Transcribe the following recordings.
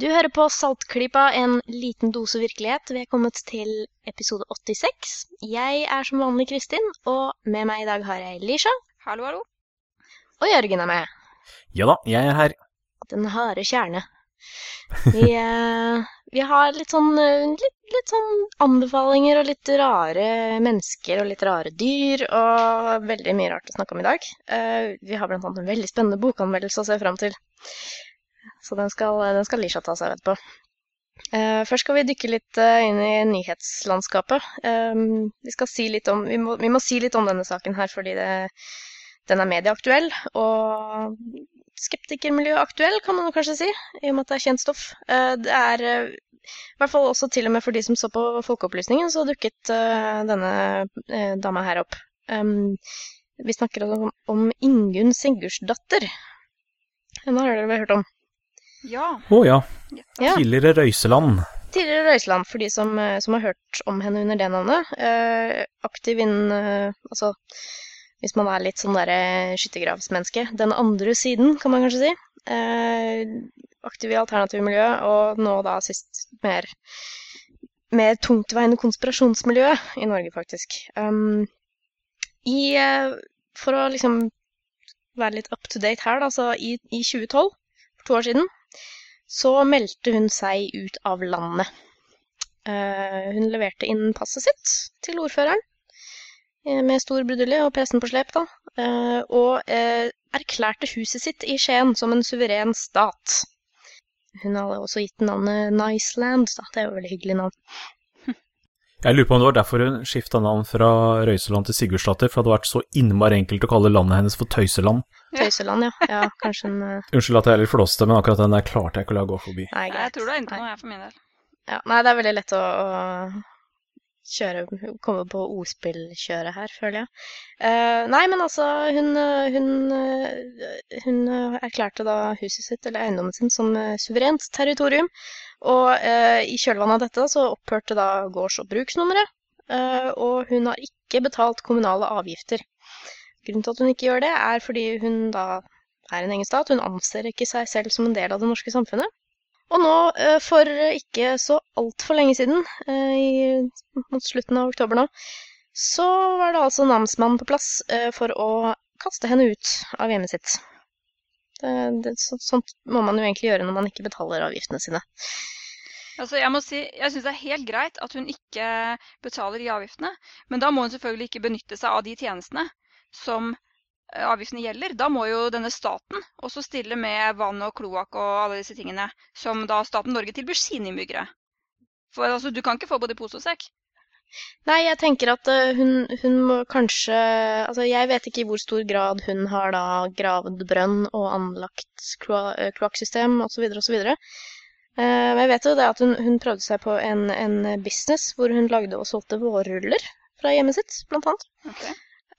Du hører på Saltklypa, en liten dose virkelighet. Vi er kommet til episode 86. Jeg er som vanlig Kristin, og med meg i dag har jeg Lisha. Hallo, hallo. Og Jørgen er med. Ja da, jeg er her. Den harde kjerne. Vi, eh, vi har litt sånn, eh, litt, litt sånn anbefalinger og litt rare mennesker og litt rare dyr og veldig mye rart å snakke om i dag. Eh, vi har blant annet en veldig spennende bokanmeldelse å se fram til. Så den skal, den skal Lisha ta seg av etterpå. Uh, først skal vi dykke litt uh, inn i nyhetslandskapet. Um, vi, si om, vi, må, vi må si litt om denne saken her fordi det, den er medieaktuell. Og skeptikermiljøaktuell, kan man kanskje si, i og med at det er kjent stoff. Uh, det er eh, i hvert fall også til og med for de som så på Folkeopplysningen, så dukket denne dama her opp. Um, vi snakker om, om Ingunn Sigurdsdatter. Henne har dere vel hørt om? Ja. Å ja. Ja. Tidligere Røyseland. Tidligere Røiseland, for de som, uh, som har hørt om henne under det navnet. Eh, aktiv innen eh, Altså, hvis man er litt sånn derre skyttergravsmenneske. Den andre siden, kan man kanskje si. Eh, aktiv i alternativmiljø, og nå da sist mer, mer tungtveiende konspirasjonsmiljø i Norge, faktisk. Um, i, eh, for å liksom være litt up to date her, da, så i, i 2012, for to år siden, så meldte hun seg ut av landet. Eh, hun leverte inn passet sitt til ordføreren, eh, med stor brudulje og pressen på slep, da, eh, og erklærte huset sitt i Skien som en suveren stat. Hun hadde også gitt navnet Niceland, da. Det er jo veldig hyggelig navn. Jeg lurer på om det var derfor hun skifta navn fra Røyseland til Sigurdsdatter, for det hadde vært så innmari enkelt å kalle landet hennes for Tøyseland. Tøyseland, ja. ja kanskje en eh, Unnskyld at jeg er litt flåste, men akkurat den der klarte jeg ikke å la gå forbi. Nei, greit. jeg tror du er inne på noe, jeg, for min del. Ja, nei, det er veldig lett å, å kjøre Komme på ordspillkjøret her, føler jeg. Uh, nei, men altså, hun, hun, eh, hun erklærte da huset sitt, eller eiendommen sin, som suverent territorium. Og eh, i kjølvannet av dette så opphørte da gårds- og bruksnummeret. eh, og hun har ikke betalt kommunale avgifter. Grunnen til at hun ikke gjør det, er fordi hun da er en egen stat. Hun anser ikke seg selv som en del av det norske samfunnet. Og nå, eh, for ikke så altfor lenge siden, eh, i, mot slutten av oktober nå, så var det altså namsmannen på plass eh, for å kaste henne ut av hjemmet sitt. Det, det, så, sånt må man jo egentlig gjøre når man ikke betaler avgiftene sine. Altså, jeg må si, jeg syns det er helt greit at hun ikke betaler de avgiftene, men da må hun selvfølgelig ikke benytte seg av de tjenestene som eh, avgiftene gjelder. Da må jo denne staten også stille med vann og kloakk og alle disse tingene som da staten Norge tilbyr sine innbyggere. For altså, du kan ikke få både pose og sekk. Nei, jeg tenker at eh, hun, hun må kanskje Altså, jeg vet ikke i hvor stor grad hun har da gravd brønn og anlagt kloa- eh, kloakksystem osv. osv. Men jeg vet jo det at hun, hun prøvde seg på en, en business hvor hun lagde og solgte vårruller fra hjemmet sitt, blant annet. Ok.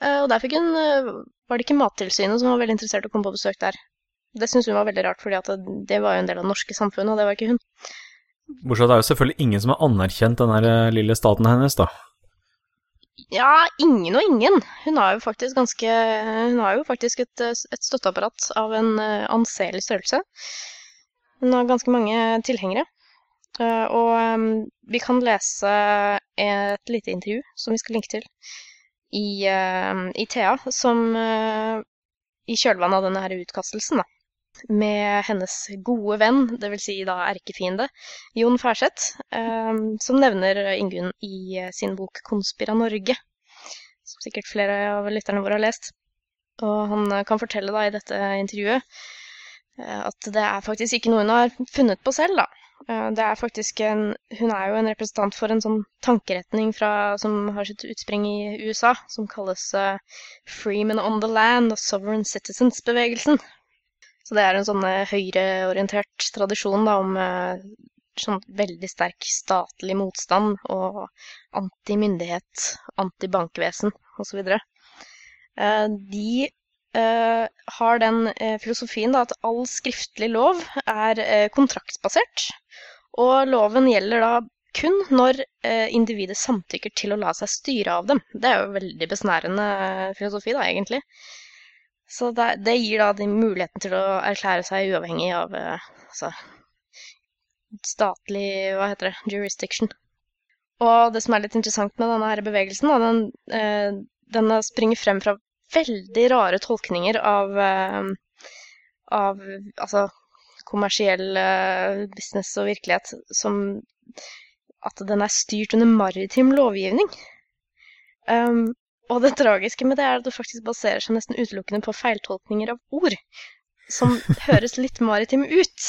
Eh, Og der fikk hun, eh, var det ikke Mattilsynet som var veldig interessert i å komme på besøk der. Det syntes hun var veldig rart, fordi at det, det var jo en del av det norske samfunnet, og det var ikke hun. Bortsett fra det er jo selvfølgelig ingen som har anerkjent den der eh, lille staten hennes, da. Ja, ingen og ingen. Hun har jo faktisk ganske Hun har jo faktisk et, et støtteapparat av en eh, anselig størrelse. Hun har ganske mange tilhengere. Eh, Og vi kan lese et lite intervju som vi skal linke til i, em, i Thea, som i kjølvannet av denne her utkastelsen, da, med hennes gode venn, dvs. Si da erkefiende, Jon Færseth, eh, som nevner Ingunn i eh, sin bok 'Konspira Norge', som sikkert flere av lytterne våre har lest. Og han eh, kan fortelle da i dette intervjuet at det er faktisk ikke noe hun har funnet på selv, da. Det er faktisk en Hun er jo en representant for en sånn tankeretning fra, som har sitt utspring i USA, som kalles uh, Freeman on the Land og Sovereign Citizens-bevegelsen. Så det er en sånn eh, høyreorientert tradisjon da, om eh, sånn veldig sterk statlig motstand og antimyndighet, antibankvesen osv. Eh, De har den filosofien da, at all skriftlig lov er kontraktsbasert, og loven gjelder da kun når individet samtykker til å la seg styre av dem. Det er jo veldig besnærende filosofi, da, egentlig. Så det, det gir da de muligheten til å erklære seg uavhengig av eh, altså, statlig Hva heter det? Jurisdiction. Og det som er litt interessant med denne her bevegelsen, da, den, eh, den springer frem fra veldig rare tolkninger av, eh, av altså, kommersiell eh, business og virkelighet som at den er styrt under maritim lovgivning. Um, og det tragiske med det er at det faktisk baserer seg nesten utelukkende på feiltolkninger av ord, som høres litt maritime ut.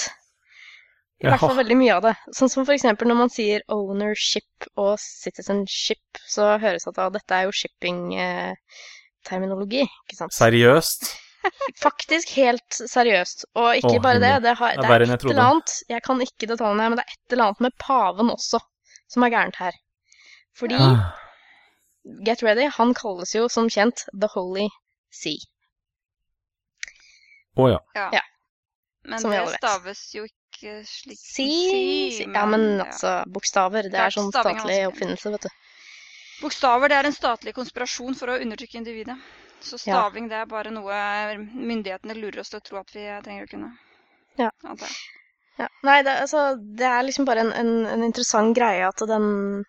I hvert fall veldig mye av det. Sånn som eksempel når man sier ownership og citizenship, så høres det at ah, dette er jo shipping-terminologi, ikke sant? Seriøst? Faktisk helt seriøst. Og ikke Åh, bare det, det, har, Det er det er et eller annet Jeg kan ikke detaljene her, men det er et eller annet med paven også som er gærent her. Fordi, Ah, get ready, han kalles jo som kjent The Holy Sea. Å ja. Ja, Men som det staves jo ikke slik Si, si men, Ja, men altså, bokstaver, det det er sånn er statlig oppfinnelse, vet du. Bokstaver det er en statlig konspirasjon for å undertrykke individet. Så Ja. staving det er bare noe myndighetene lurer oss til å tro at vi trenger å kunne. Ja. Ja. Nei, det, altså, det er liksom bare en, en, en interessant greie at den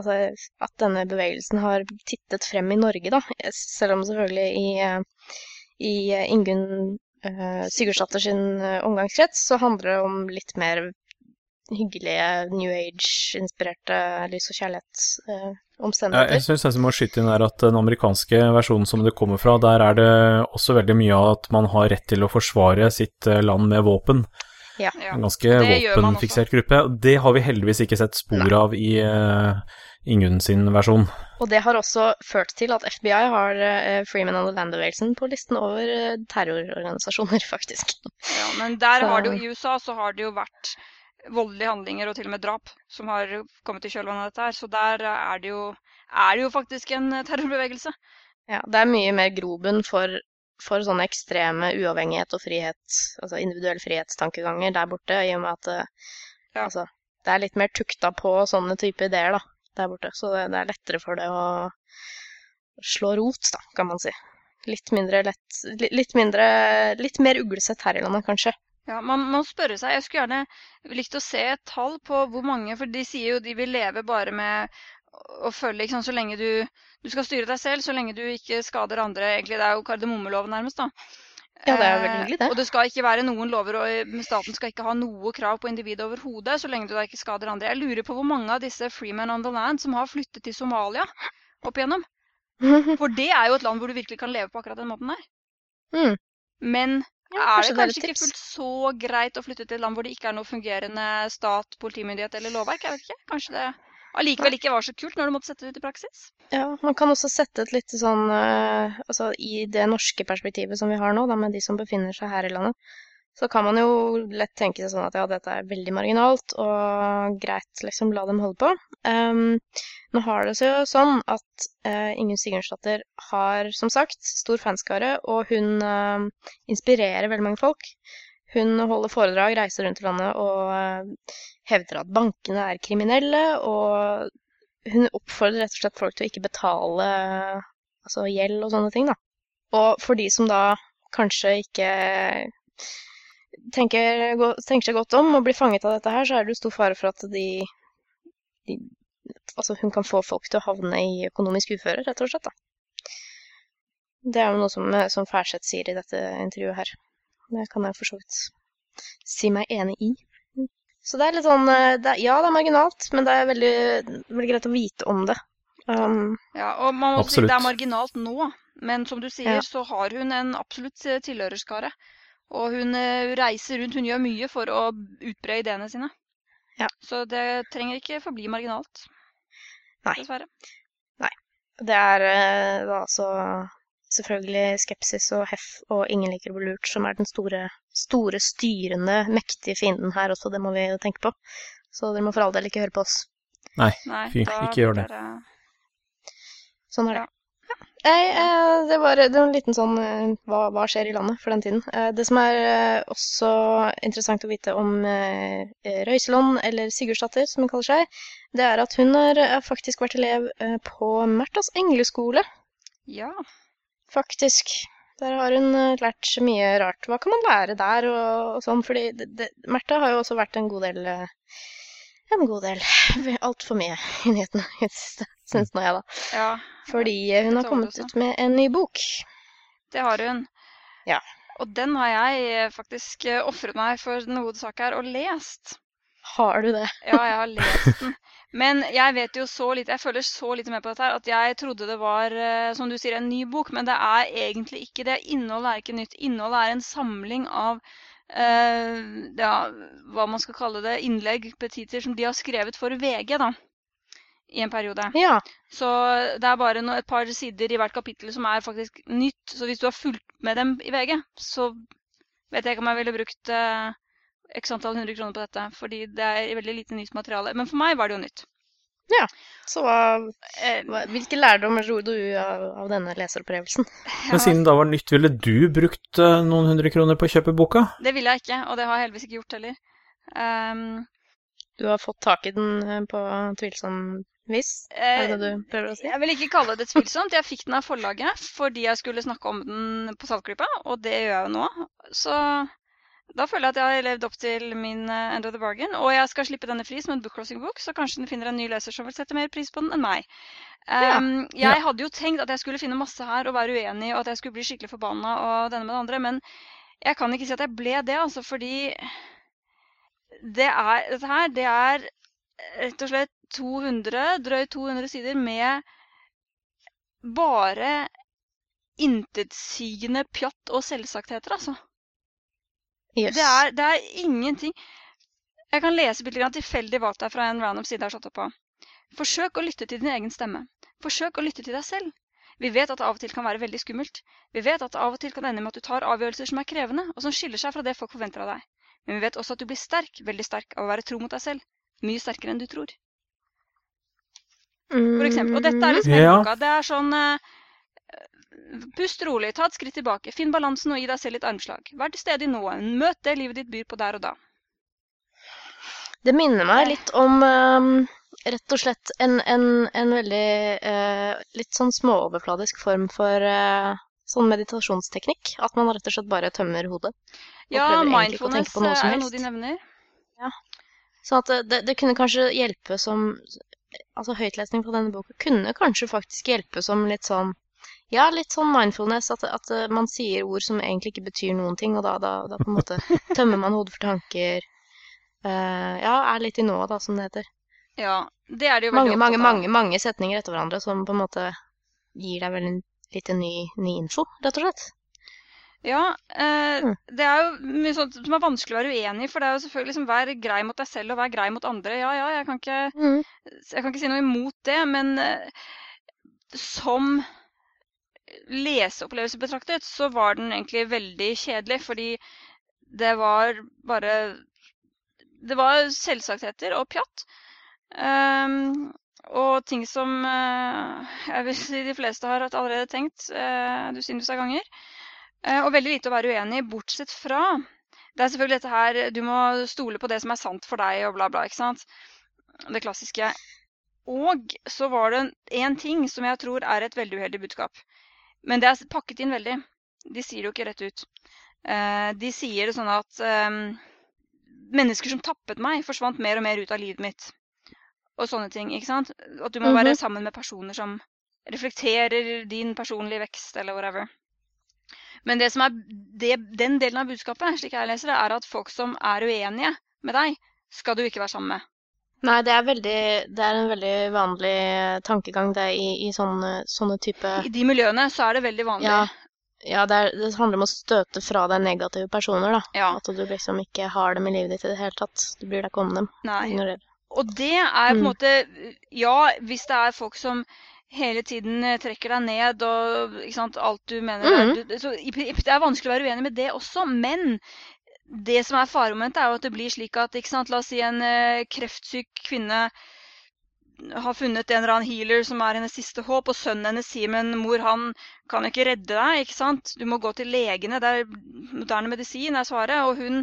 Altså at denne bevegelsen har tittet frem i Norge, da. Selv om selvfølgelig i, eh, i eh, Ingunn uh, Sigurdsdatter sin eh, omgangskrets så handler det om litt mer hyggelige New Age-inspirerte lys- og Ja, jeg kjærlighetsomstendigheter. syns jeg må skyte inn her at den amerikanske versjonen som det kommer fra, der er det også veldig mye av at man har rett til å forsvare sitt eh, land med våpen. Ja. En ganske våpenfiksert gruppe. Det har vi heldigvis ikke sett spor av i uh, Ingunn sin versjon. Og det har også ført til at FBI har eh, Freeman and the Land-bevegelsen på listen over eh, terrororganisasjoner, faktisk. Ja, men der har det jo, i USA så har det jo vært voldelige handlinger og til og med drap som har kommet i kjølvannet av dette her. Så der er det jo, er det jo faktisk en eh, terrorbevegelse. Ja, det er mye mer grobunn for, for sånne ekstreme uavhengighet og frihet, altså individuell frihetstankeganger der borte, i og med at Ja. altså, det er litt mer tukta på sånne type ideer da, der borte. Så det, det er lettere for det å slå rot, da, kan man si. Litt mindre lett, litt, mindre, litt mer uglesett her i landet, kanskje. Ja, man må spørre seg, Jeg skulle gjerne likt å se et tall på hvor mange For de sier jo de vil leve bare med å følge ikke sant, Så lenge du, du skal styre deg selv, så lenge du ikke skader andre. Egentlig, Det er jo kardemommeloven nærmest. da. Ja, det er jo Eh, veldig hyggelig, det. Og det skal ikke være noen lover, og staten skal ikke ha noe krav på individet overhodet, så lenge du da ikke skader andre. Jeg lurer på hvor mange av disse Freemen on the Land som har flyttet til Somalia opp igjennom. For det er jo et land hvor du virkelig kan leve på akkurat den måten der. Mm. Men Ja, er det kanskje ikke fullt så greit å flytte til et land hvor det ikke er noe fungerende stat, politimyndighet eller lovverk? Jeg vet ikke. Kanskje det allikevel ikke var så kult når du måtte sette det ut i praksis? Ja, man kan også sette et litt sånn eh, Altså i det norske perspektivet som vi har nå, da, med de som befinner seg her i landet, så kan man jo lett tenke seg sånn at ja, dette er veldig marginalt, og greit, liksom, la dem holde på. Um, nå har det seg jo sånn at uh, Ingunn Sigurdsdatter har, som sagt, stor fanskare, og hun uh, inspirerer veldig mange folk. Hun holder foredrag, reiser rundt i landet og eh, hevder at bankene er kriminelle, og hun oppfordrer rett og slett folk til å ikke betale altså gjeld og sånne ting, da. Og for de som da kanskje ikke tenker, tenker seg godt om og blir fanget av dette her, så er det jo stor fare for at de, de Altså hun kan få folk til å havne i økonomisk uføre, rett og slett, da. Det er jo noe som, som Færseth sier i dette intervjuet her. Det kan jeg for så vidt si meg enig i. Så det er litt sånn eh, det, er- Ja, det er marginalt, men det er veldig, veldig greit å vite om det. Um, Ja, og man må si det er marginalt nå, men som du sier, Ja. så har hun en absolutt eh, tilhørerskare. Og hun eh, reiser rundt, hun gjør mye for å utbre ideene sine. Ja. Så det trenger ikke forbli marginalt. Nei. Dessverre. Det er da altså selvfølgelig skepsis og heff og ingen liker å bli lurt som er den store, store, styrende, mektige fienden her også, det må vi tenke på. Så dere må for all del ikke høre på oss. Nei, Nei, fy, ikke gjør det. det- Sånn er det. Ja. Nei, eh, det var, det var en liten sånn eh, hva, hva skjer i landet for den tiden. Eh, det som er også interessant å vite om Røiseland, eller Sigurdsdatter som hun kaller seg, det er at hun har faktisk vært elev på Märthas engleskole. Ja. Faktisk. Der har hun lært lært mye rart. Hva kan man lære der og, og sånn? Fordi det, det, Märtha har jo også vært en god del eh, En god del Altfor mye i nyhetene i det siste, syns nå jeg, da. Ja, Fordi eh, hun har kommet ut med en ny bok. det har hun. Ja. Og den har jeg eh, faktisk eh, ofret meg for gode sak her og lest. Har du det? Ja, jeg har lest den. Men jeg vet jo så lite, jeg føler så lite med på dette her, at jeg trodde det var, eh, som du sier, en ny bok. Men det er egentlig ikke det. Innholdet er ikke nytt. Innholdet er en samling av eh, ja, hva man skal kalle det, innlegg, petiter, som de har skrevet for VG, da. I en periode. Ja. Så det er bare no, et par sider i hvert kapittel som er faktisk nytt. Så hvis du har fulgt med dem i VG, så vet jeg ikke om jeg ville brukt eh, x antall hundre kroner på dette. Fordi det er veldig lite nytt materiale. Men for meg var det jo nytt. Ja. Så hva, Eh, hva, hvilke lærdommer dro du av, av denne leseropplevelsen? Men siden det da var nytt, ville du brukt eh, noen hundre kroner på å kjøpe boka? det ville jeg ikke, og det har jeg heldigvis ikke gjort heller. Um, Du har fått tak i den eh, på tvilsom vis? Er det det du prøver å si? Jeg vil ikke kalle det tvilsomt. Jeg fikk den av forlaget fordi jeg skulle snakke om den på Saltklypa, og det gjør jeg jo nå. Så da føler jeg at jeg har levd opp til min eh, end of the bargain. Og jeg skal slippe denne fri som en bookcrossing-bok, så kanskje den finner en ny leser som vil sette mer pris på den enn meg. Ja. Jeg jeg hadde jo tenkt at jeg skulle finne masse her og være uenig, og at jeg skulle bli skikkelig forbanna og denne med det andre, men jeg kan ikke si at jeg ble det, altså, fordi det er, dette her, det er rett og slett 200, drøyt 200 sider med bare intetsigende pjatt og selvsagtheter, altså. Yes. Det er, det er ingenting. Jeg kan lese litt tilfeldig valgt her fra en random side jeg har satt opp på. Forsøk å lytte til din egen stemme. Forsøk å lytte til deg selv. Vi vet at det av og til kan være veldig skummelt. Vi vet at det av og til kan ende med at du tar avgjørelser som er krevende, og som skiller seg fra det folk forventer av deg. Men vi vet også at du blir sterk, veldig sterk, av å være tro mot deg selv. Mye sterkere enn du tror. For eksempel. Og dette er liksom hele Ja. boka. Det er sånn eh, Pust rolig, ta et skritt tilbake, finn balansen og gi deg selv litt armslag. Vær til stede i noe, møt det livet ditt byr på der og da. Det minner meg litt om ehm, rett og slett en, en, en veldig uh, litt sånn småoverfladisk form for uh, sånn meditasjonsteknikk. At man rett og slett bare tømmer hodet. Ja, mindfulness eh, er noe de nevner. Sånn at det, det, det kunne kanskje hjelpe som Altså høytlesning fra denne boka kunne kanskje faktisk hjelpe som litt sånn Ja, litt sånn mindfulness. At, at eh, man sier ord som egentlig ikke betyr noen ting, og da, da, da på en måte tømmer man hodet for tanker. Uh, ja, er litt i nået, da, som det heter. Ja, det er det jo Mange, veldig mange, opptatt mange, mange setninger etter hverandre som på en måte gir deg vel en litt ny, ny info, rett og slett. Ja, eh, Mm. det er jo mye sånt som er vanskelig å være uenig i, for det er jo selvfølgelig liksom vær grei mot deg selv og vær grei mot andre. Ja, ja, jeg kan ikke, jeg kan ikke si noe imot det, men eh, som leseopplevelse betraktet, så var den egentlig veldig kjedelig, fordi det var bare Det var selvsagtheter og pjatt. Um, og ting som uh, jeg vil si de fleste har allerede tenkt uh, dusinvis av ganger. Uh, og veldig lite å være uenig i, bortsett fra Det er selvfølgelig dette her Du må stole på det som er sant for deg, og bla, bla. ikke sant? Det klassiske. Og så var det én ting som jeg tror er et veldig uheldig budskap. Men det er pakket inn veldig. De sier det jo ikke rett ut. Eh, de sier det sånn at eh, mennesker som tappet meg, forsvant mer og mer ut av livet mitt. Og sånne ting. ikke sant? At du må være Mhm. sammen med personer som reflekterer din personlige vekst, eller whatever. Men det som er det, den delen av budskapet, slik jeg leser det, er at folk som er uenige med deg, skal du ikke være sammen med. Nei, det er, veldig, det er en veldig vanlig tankegang det er i, i sånne, sånne type I de miljøene så er det veldig vanlig. Ja, ja det, er, det handler om å støte fra deg negative personer, da. Ja. At du liksom ikke har dem i livet ditt i det hele tatt. Du bryr deg ikke om dem. Nei. Og det er på en Mm. måte Ja, hvis det er folk som hele tiden eh, trekker deg ned og sant, alt du mener er, Mhm. du, så, Det er vanskelig å være uenig med det også, men det som er faremomentet, er jo at det blir slik at sant, La oss si en eh, kreftsyk kvinne har funnet en eller annen healer som er hennes siste håp, og sønnen hennes sier men mor, han kan ikke redde deg, ikke sant? Du må gå til legene, det er moderne medisin, er svaret. Og hun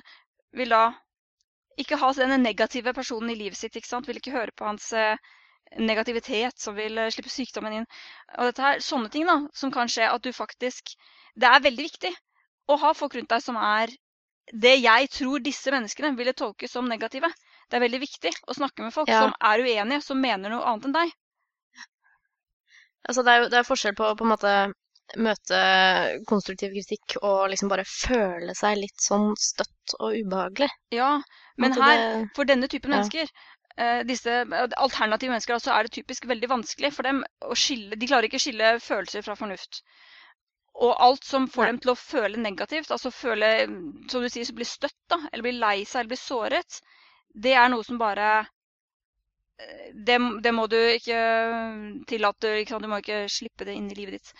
vil da ikke ha denne negative personen i livet sitt, ikke sant? Vil ikke høre på hans eh, negativitet, som vil eh, slippe sykdommen inn. Og dette her, sånne ting da, som kan skje at du faktisk Det er veldig viktig å ha folk rundt deg som er det jeg tror disse menneskene ville tolke som negative. Det er veldig viktig å snakke med folk Ja. som er uenige, som mener noe annet enn deg. Altså, det er jo det er forskjell på å på en måte møte konstruktiv kritikk og liksom bare føle seg litt sånn støtt og ubehagelig. Ja, men her, det- for denne typen ja. mennesker, eh, disse alternative mennesker, altså, er det typisk veldig vanskelig for dem å skille De klarer ikke å skille følelser fra fornuft. Og alt som får Nei. dem til å føle negativt, altså føle, som du sier, så bli støtt, da, eller bli lei seg eller bli såret, det er noe som bare eh, det, det må du ikke tillate, ikke du må ikke slippe det inn i livet ditt.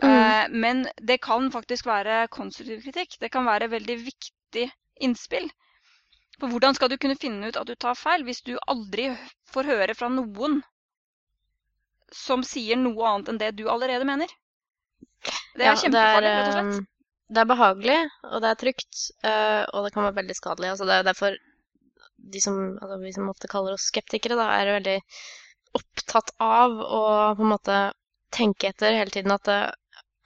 Mm. Eh, men det kan faktisk være konstruktiv kritikk. Det kan være veldig viktig innspill. For hvordan skal du kunne finne ut at du tar feil, hvis du aldri får høre fra noen som sier noe annet enn det du allerede mener? Det er Ja, kjempefarlig, rett og slett. um, Det er behagelig, og det er trygt, eh, og det kan være veldig skadelig. Altså, det er derfor de som, altså, vi som ofte kaller oss skeptikere, da, er veldig opptatt av å på en måte tenke etter hele tiden at eh,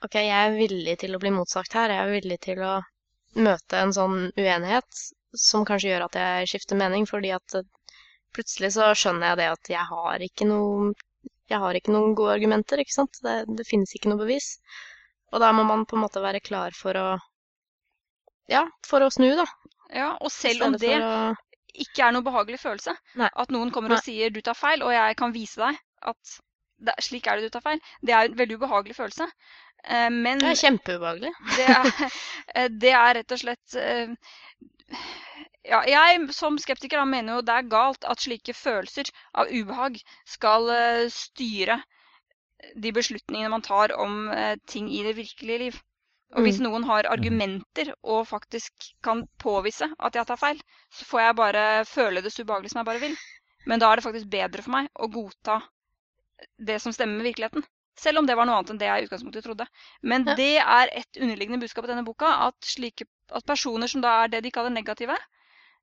OK, jeg er villig til å bli motsagt her. Jeg er villig til å møte en sånn uenighet som kanskje gjør at jeg skifter mening, fordi at eh, plutselig så skjønner jeg det at jeg har ikke noe jeg har ikke noen gode argumenter, ikke sant. Det, det finnes ikke noe bevis. Og da må man på en måte være klar for å Ja, for å snu, da. Ja, og selv om det å ikke er noen behagelig følelse, Nei. at noen kommer og sier du tar feil, og jeg kan vise deg at det, slik er det du tar feil, det er en veldig ubehagelig følelse. Eh, Men Det er kjempeubehagelig. det er, eh, det er rett og slett eh, Ja, jeg som skeptiker da mener jo det er galt at slike følelser av ubehag skal uh, styre de beslutningene man tar om uh, ting i det virkelige liv. Og hvis noen har argumenter og faktisk kan påvise at jeg tar feil, så får jeg bare føle det så ubehagelig som jeg bare vil. Men da er det faktisk bedre for meg å godta det som stemmer med virkeligheten. Selv om det var noe annet enn det jeg i utgangspunktet trodde. Men det er et underliggende budskap i denne boka, at, slike, at personer som da er det de kaller negative,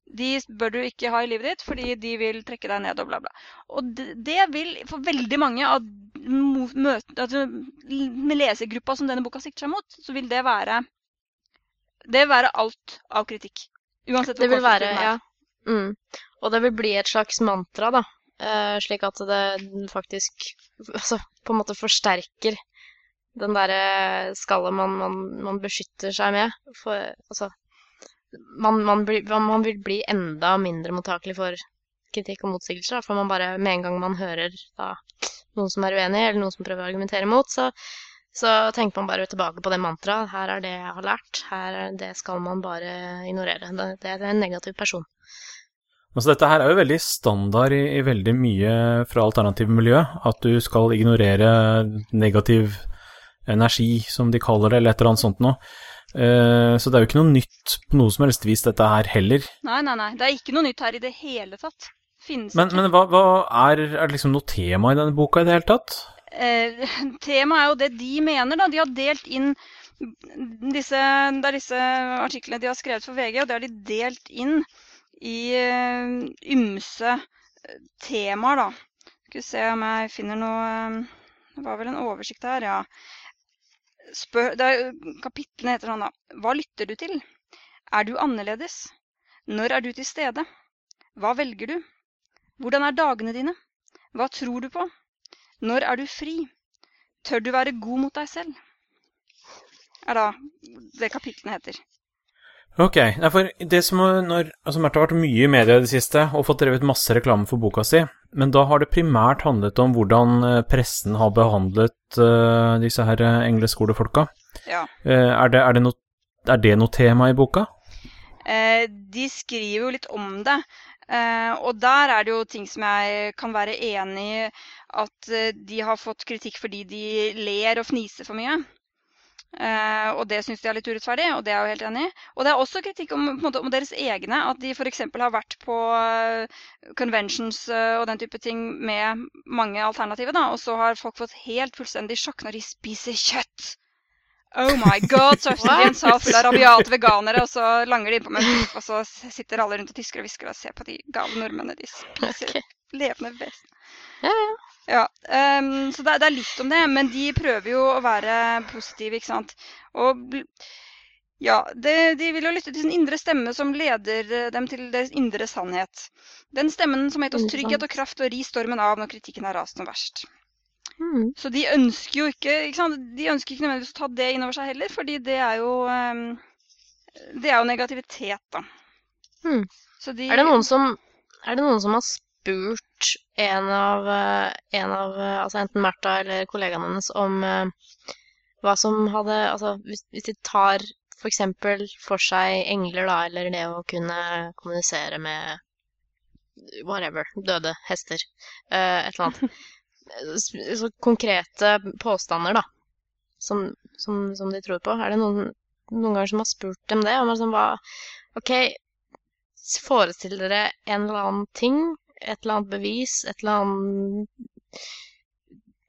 de bør du ikke ha i livet ditt, fordi de vil trekke deg ned og bla, bla. Og det, vil for veldig mange av møtene, altså, med lesergruppa som denne boka sikter seg mot, så vil det være det vil være alt av kritikk. Uansett hvor Det vil være, konstruktiv den er. ja. Mm. Og det vil bli et slags mantra, da. Uh, slik at det faktisk altså, på en måte forsterker den derre skallet man, man, man beskytter seg med. For altså man, man, blir, man vil bli enda mindre mottakelig for kritikk og motsigelser. For man bare, med en gang man hører da, noen som er uenig, eller noen som prøver å argumentere mot, så, så tenker man bare tilbake på det mantraet. Her er det jeg har lært. Her er det skal man bare ignorere. Det, det er en negativ person. Altså, dette her er jo veldig standard i, i veldig mye fra alternative miljø, at du skal ignorere negativ energi, som de kaller det, eller et eller annet sånt noe. Eh, så det er jo ikke noe nytt på noe som helst vis, dette her heller. Nei, nei, nei. Det er ikke noe nytt her i det hele tatt. Finnes Men, ikke. men hva, hva er, er det liksom noe tema i denne boka i det hele tatt? Eh, temaet er jo det de mener, da. De har delt inn disse, Det er disse artiklene de har skrevet for VG, og det har de delt inn i uh, ymse temaer, da. Skal vi se om jeg finner noe Det var vel en oversikt her, ja. Spør, det er, kapitlene heter sånn, da. Hva lytter du til? Er du annerledes? Når er du til stede? Hva velger du? Hvordan er dagene dine? Hva tror du på? Når er du fri? Tør du være god mot deg selv? Er da det kapitlene heter. Ok, for det som når, altså Märtha har vært mye i media i det siste og fått drevet masse reklame for boka si, men da har det primært handlet om hvordan eh, pressen har behandlet uh, disse her eh, engleskolefolka. Ja. Uh, er, det, er, det noe, er det noe tema i boka? Uh, de skriver jo litt om det. Og der er det jo ting som jeg kan være enig i. At de har fått kritikk fordi de ler og fniser for mye. Eh, og det syns de er litt urettferdig, og det er jeg jo helt enig i. Og det er også kritikk om, måte, om deres egne. At de f.eks. har vært på eh, conventions eh, og den type ting med mange alternativer, da. Og så har folk fått helt fullstendig sjokk når de spiser kjøtt. Oh my god, så øfter de en sal full av rabiate veganere, og så langer de innpå meg, og så sitter alle rundt og tisker og hvisker og ser på de gale nordmennene de spiser Okay. levende vesen. Ja, ja. Ja, um, så det, det er litt om det, men de prøver jo å være positive, ikke sant. Og ja, det, de vil jo lytte til sin indre stemme som leder eh, dem til deres indre sannhet. Den stemmen som heter oss trygghet og kraft og ri stormen av når kritikken har rast som verst. Mm. Så de ønsker jo ikke, ikke sant? De ønsker ikke nødvendigvis å ta det innover seg heller, fordi det er jo um, Det er jo negativitet, da. Mm. Så de, Er det som, er det noen som har spurt en av, eh, en av eh, altså enten Märtha eller kollegaene hennes om eh, hva som hadde Altså hvis, hvis de tar for eksempel for seg engler, da, eller det å kunne kommunisere med whatever, døde hester, et eller annet. Så konkrete påstander, da, som, som, som de tror på. Er det noen, noen ganger som har spurt dem det? Om liksom hva OK, forestill dere en eller annen ting, et eller annet bevis, et eller annet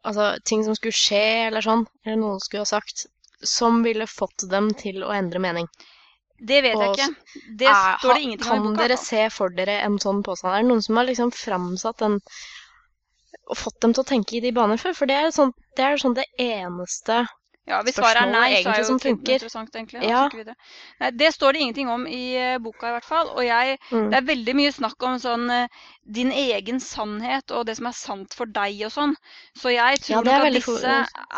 Altså ting som skulle skje, eller sånn, eller noen skulle ha sagt, som ville fått dem til å endre mening. det vet jeg ikke. Det Er- står det ingenting om Kan dere altså. se for dere en sånn påstand? Er det noen som har liksom framsatt den og fått dem til å tenke i de baner før? For det er sånn det, er sånn det eneste Ja, Hvis svaret er nei, så er jo det interessant, egentlig. Ja. snakke. Nei, det står det ingenting om i eh, boka, i hvert fall. Og jeg, mm. det er veldig mye snakk om sånn eh, din egen sannhet og det som er sant for deg og sånn. Så jeg tror Ja, nok at disse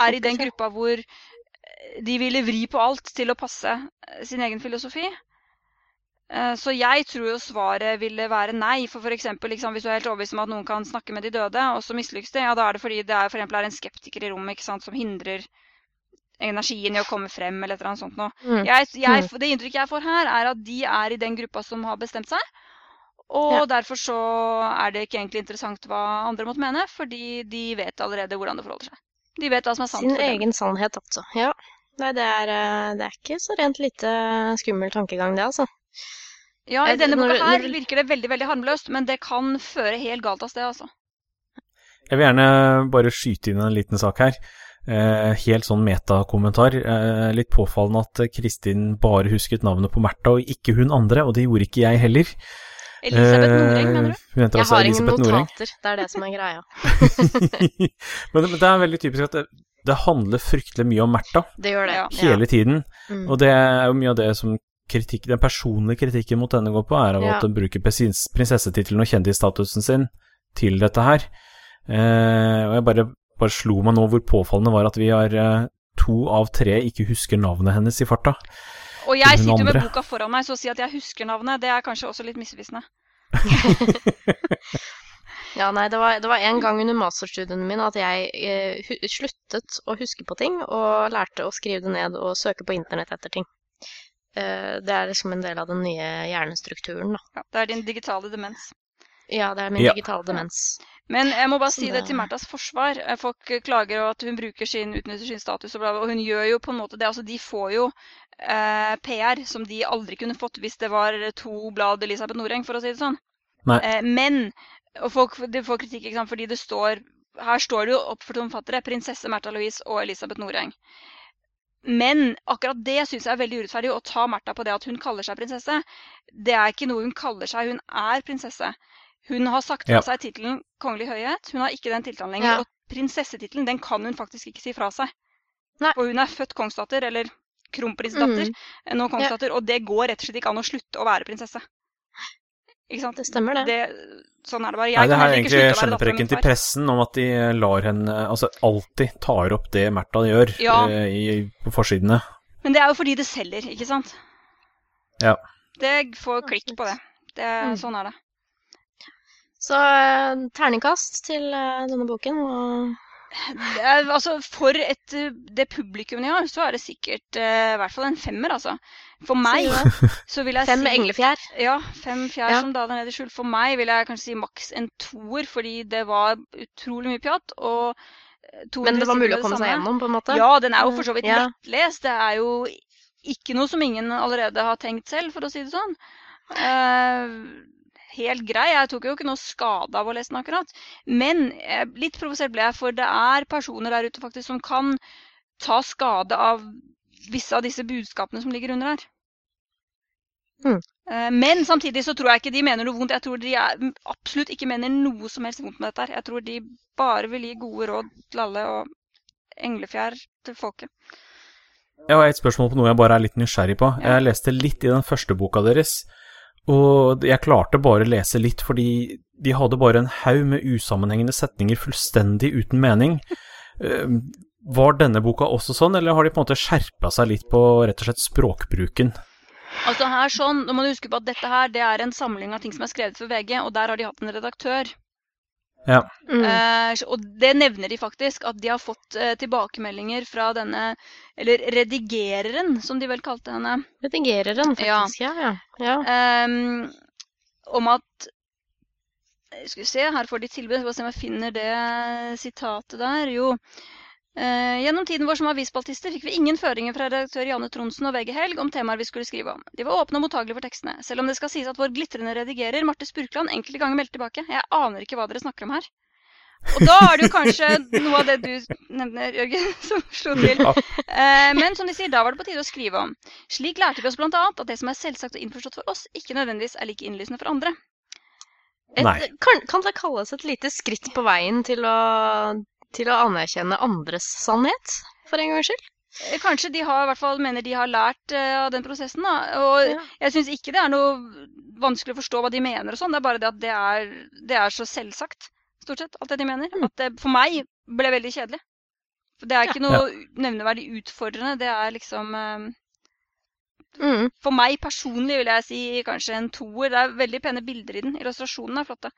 er i den gruppa hvor eh, de ville vri på alt til å passe sin egen filosofi. Så jeg tror jo svaret ville være nei. For f.eks. Liksom, hvis du er helt overbevist om at noen kan snakke med de døde, og så mislykkes det, ja, da er det fordi det er, for eksempel, er en skeptiker i rommet ikke sant, som hindrer energien i å komme frem, eller et eller annet sånt noe. Mm. Jeg, jeg, det inntrykket jeg får her, er at de er i den gruppa som har bestemt seg. Og Ja. derfor så er det ikke egentlig interessant hva andre måtte mene, fordi de vet allerede hvordan det forholder seg. De vet hva som er sant Sin for dem. egen sannhet, altså. Ja. Nei, det er, eh, det er ikke så rent lite skummel tankegang, det, altså. Ja, i denne når- boka her virker det veldig veldig harmløst, men det kan føre helt galt av sted, altså. Jeg vil gjerne bare skyte inn en liten sak her. Eh, helt sånn metakommentar. Eh, litt påfallende at Kristin bare husket navnet på Märtha, og ikke hun andre, og det gjorde ikke jeg heller. Elisabeth Eh, Noreng, mener du? Jeg altså har ingen notater, Noreng. det er det som er greia. men, men det er veldig typisk at det, det handler fryktelig mye om Märtha Det gjør det. Ja. hele tiden, Mm. og det er jo mye av det som kritikk, den personlige kritikken mot henne går på, er av Ja. at hun bruker prins- prinsessetittelen og kjendisstatusen sin til dette her. Eh, og jeg bare, bare slo meg nå hvor påfallende var at vi har eh, to av tre ikke husker navnet hennes i farta. Og jeg sitter jo med boka foran meg, så å si at jeg husker navnet, det er kanskje også litt misvisende. Ja, nei, det var, det var en gang under masterstudien min at jeg eh, hu sluttet å huske på ting, og lærte å skrive det ned og søke på internett etter ting. Eh, det er liksom en del av den nye hjernestrukturen, da. Ja, det er din digitale demens. Ja, det er min Ja. digitale demens. Men jeg må bare si det til Märthas forsvar. Eh, Folk klager over at hun bruker sin, utnytter sin status, og, bla, bla, og hun gjør jo på en måte det. Altså, de får jo eh, PR som de aldri kunne fått hvis det var to blad Elisabeth Noreng, for å si det sånn. Nei. Eh, men og folk de får kritikk ikke sant, fordi det står Her står det jo opp for tomfattere. Prinsesse Märtha Louise og Elisabeth Noreng. Men akkurat det syns jeg er veldig urettferdig. Å ta Märtha på det at hun kaller seg prinsesse. Det er ikke noe hun kaller seg, hun er prinsesse. Hun har sagt fra Ja. seg tittelen kongelig høyhet. Hun har ikke den tittelen lenger. Ja. Og prinsessetittelen den kan hun faktisk ikke si fra seg. Nei. For hun er født kongsdatter, eller kronprinsdatter, Mm, nå kongsdatter, og det går rett og slett ikke an å slutte å være prinsesse. Ikke sant? det stemmer, det. Det, sånn er det bare. Jeg Nei, det her er ikke egentlig skjennepreken til pressen om at de lar henne Altså alltid tar opp det Märtha gjør Ja. eh, i, på forsidene. Men det er jo fordi det selger, ikke sant? Ja. Det får klikk på det. det Mm. Sånn er det. Så eh, terningkast til eh, denne boken. Er, altså, for et, eh, det publikummet jeg har, så er det sikkert uh, i hvert fall en femmer, altså. For meg så vil jeg fem si med englefjær. Ja, fem fjær Ja. som daler ned i skjul. For meg vil jeg kanskje si maks en toer, fordi det var utrolig mye pjatt. Og eh, 200 Men det var mulig å komme seg gjennom, på en måte. Ja, den er jo for så vidt Ja. lettlest. Det er jo ikke noe som ingen allerede har tenkt selv, for å si det sånn. Eh, helt grei. Jeg tok jo ikke noe skade av å lese den akkurat. Men eh, litt provosert ble jeg, for det er personer der ute faktisk som kan ta skade av visse av disse budskapene som ligger under her. Mm. Eh, Men samtidig så tror jeg ikke de mener noe vondt. Jeg tror de er, absolutt ikke mener noe som helst vondt med dette. her. Jeg tror de bare vil gi gode råd til alle og englefjær til folket. Jeg har et spørsmål på noe jeg bare er litt nysgjerrig på. Jeg leste litt i den første boka deres, og jeg klarte bare å lese litt fordi de hadde bare en haug med usammenhengende setninger fullstendig uten mening. Eh, Var denne boka også sånn, eller har de på en måte skjerpa seg litt på rett og slett språkbruken? Altså her sånn, Nå må du huske på at dette her det er en samling av ting som er skrevet for VG, og der har de hatt en redaktør. Ja. Mm. Eh, og det nevner de faktisk, at de har fått eh, tilbakemeldinger fra denne Eller redigereren, som de vel kalte henne. Redigereren, faktisk. Ja, ja. ja. Eh, om at Skal vi se, her får de tilbud. Skal vi se om jeg finner det sitatet der. Jo. Eh, gjennom tiden vår som avisspaltister fikk vi ingen føringer fra redaktør Janne Tronsen og VG Helg om temaer vi skulle skrive om. De var åpne og mottagelige for tekstene, selv om det skal sies at vår glitrende redigerer Marte Spurkland enkelte ganger meldte tilbake. Jeg aner ikke hva dere snakker om her. Og da er det jo kanskje noe av det du nevner, Jørgen, som slo til. Ja. Eh, men som de sier, da var det på tide å skrive om. Slik lærte vi oss bl.a. at det som er selvsagt og innforstått for oss, ikke nødvendigvis er like innlysende for andre. Et, Nei. kan, kan det kalles et lite skritt på veien til å, til å anerkjenne andres sannhet, for en gangs skyld? Eh, Kanskje de har, i hvert fall mener de har lært uh, av den prosessen. Da. Og Ja. jeg syns ikke det er noe vanskelig å forstå hva de mener og sånn. Det er bare det at det er, det er så selvsagt, stort sett, alt det de mener. Mm. At det for meg ble veldig kjedelig. For det er Ja. ikke noe nevneverdig utfordrende. Det er liksom uh, Mm. For meg personlig vil jeg si kanskje en toer. Det er veldig pene bilder i den. Illustrasjonene er flotte.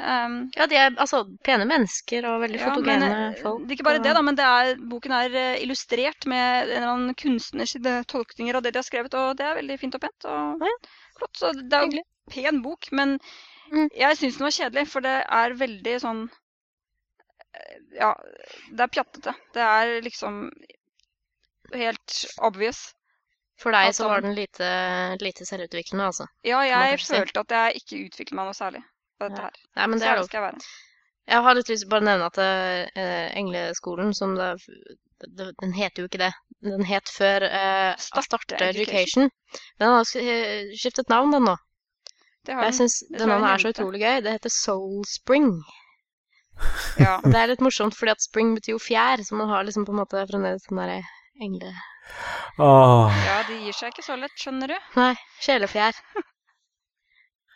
Um, Ja, de er altså pene mennesker og veldig ja, fotogene men, folk. det er ikke bare og- det, da, men det er, boken er eh, illustrert med en eller annen kunstners eh, tolkninger av det de har skrevet, og det er veldig fint og pent. Og Ja. flott. Så det er jo en pen bok, men Mm. jeg syns den var kjedelig, for det er veldig sånn eh, Ja, det er pjattete. Det er liksom helt obvious. For deg så var den lite, lite selvutviklende, altså. Ja, jeg følte at jeg ikke utviklet meg noe særlig på dette her. Nei, men det er skal jeg være. Jeg har litt lyst til å bare nevne at uh, Engleskolen, som det, det Den heter jo ikke det. Den het før uh, Starte Education. Education. Den har skiftet navn, den nå. Det har Jeg den. syns den navnet er så utrolig gøy. Det heter Soul Spring. Ja. Det er litt morsomt, fordi at spring betyr jo fjær, så man har liksom på en måte fremdeles den derre engle... Åh. ja, de gir seg ikke så lett, skjønner du. Nei, sjelefjær.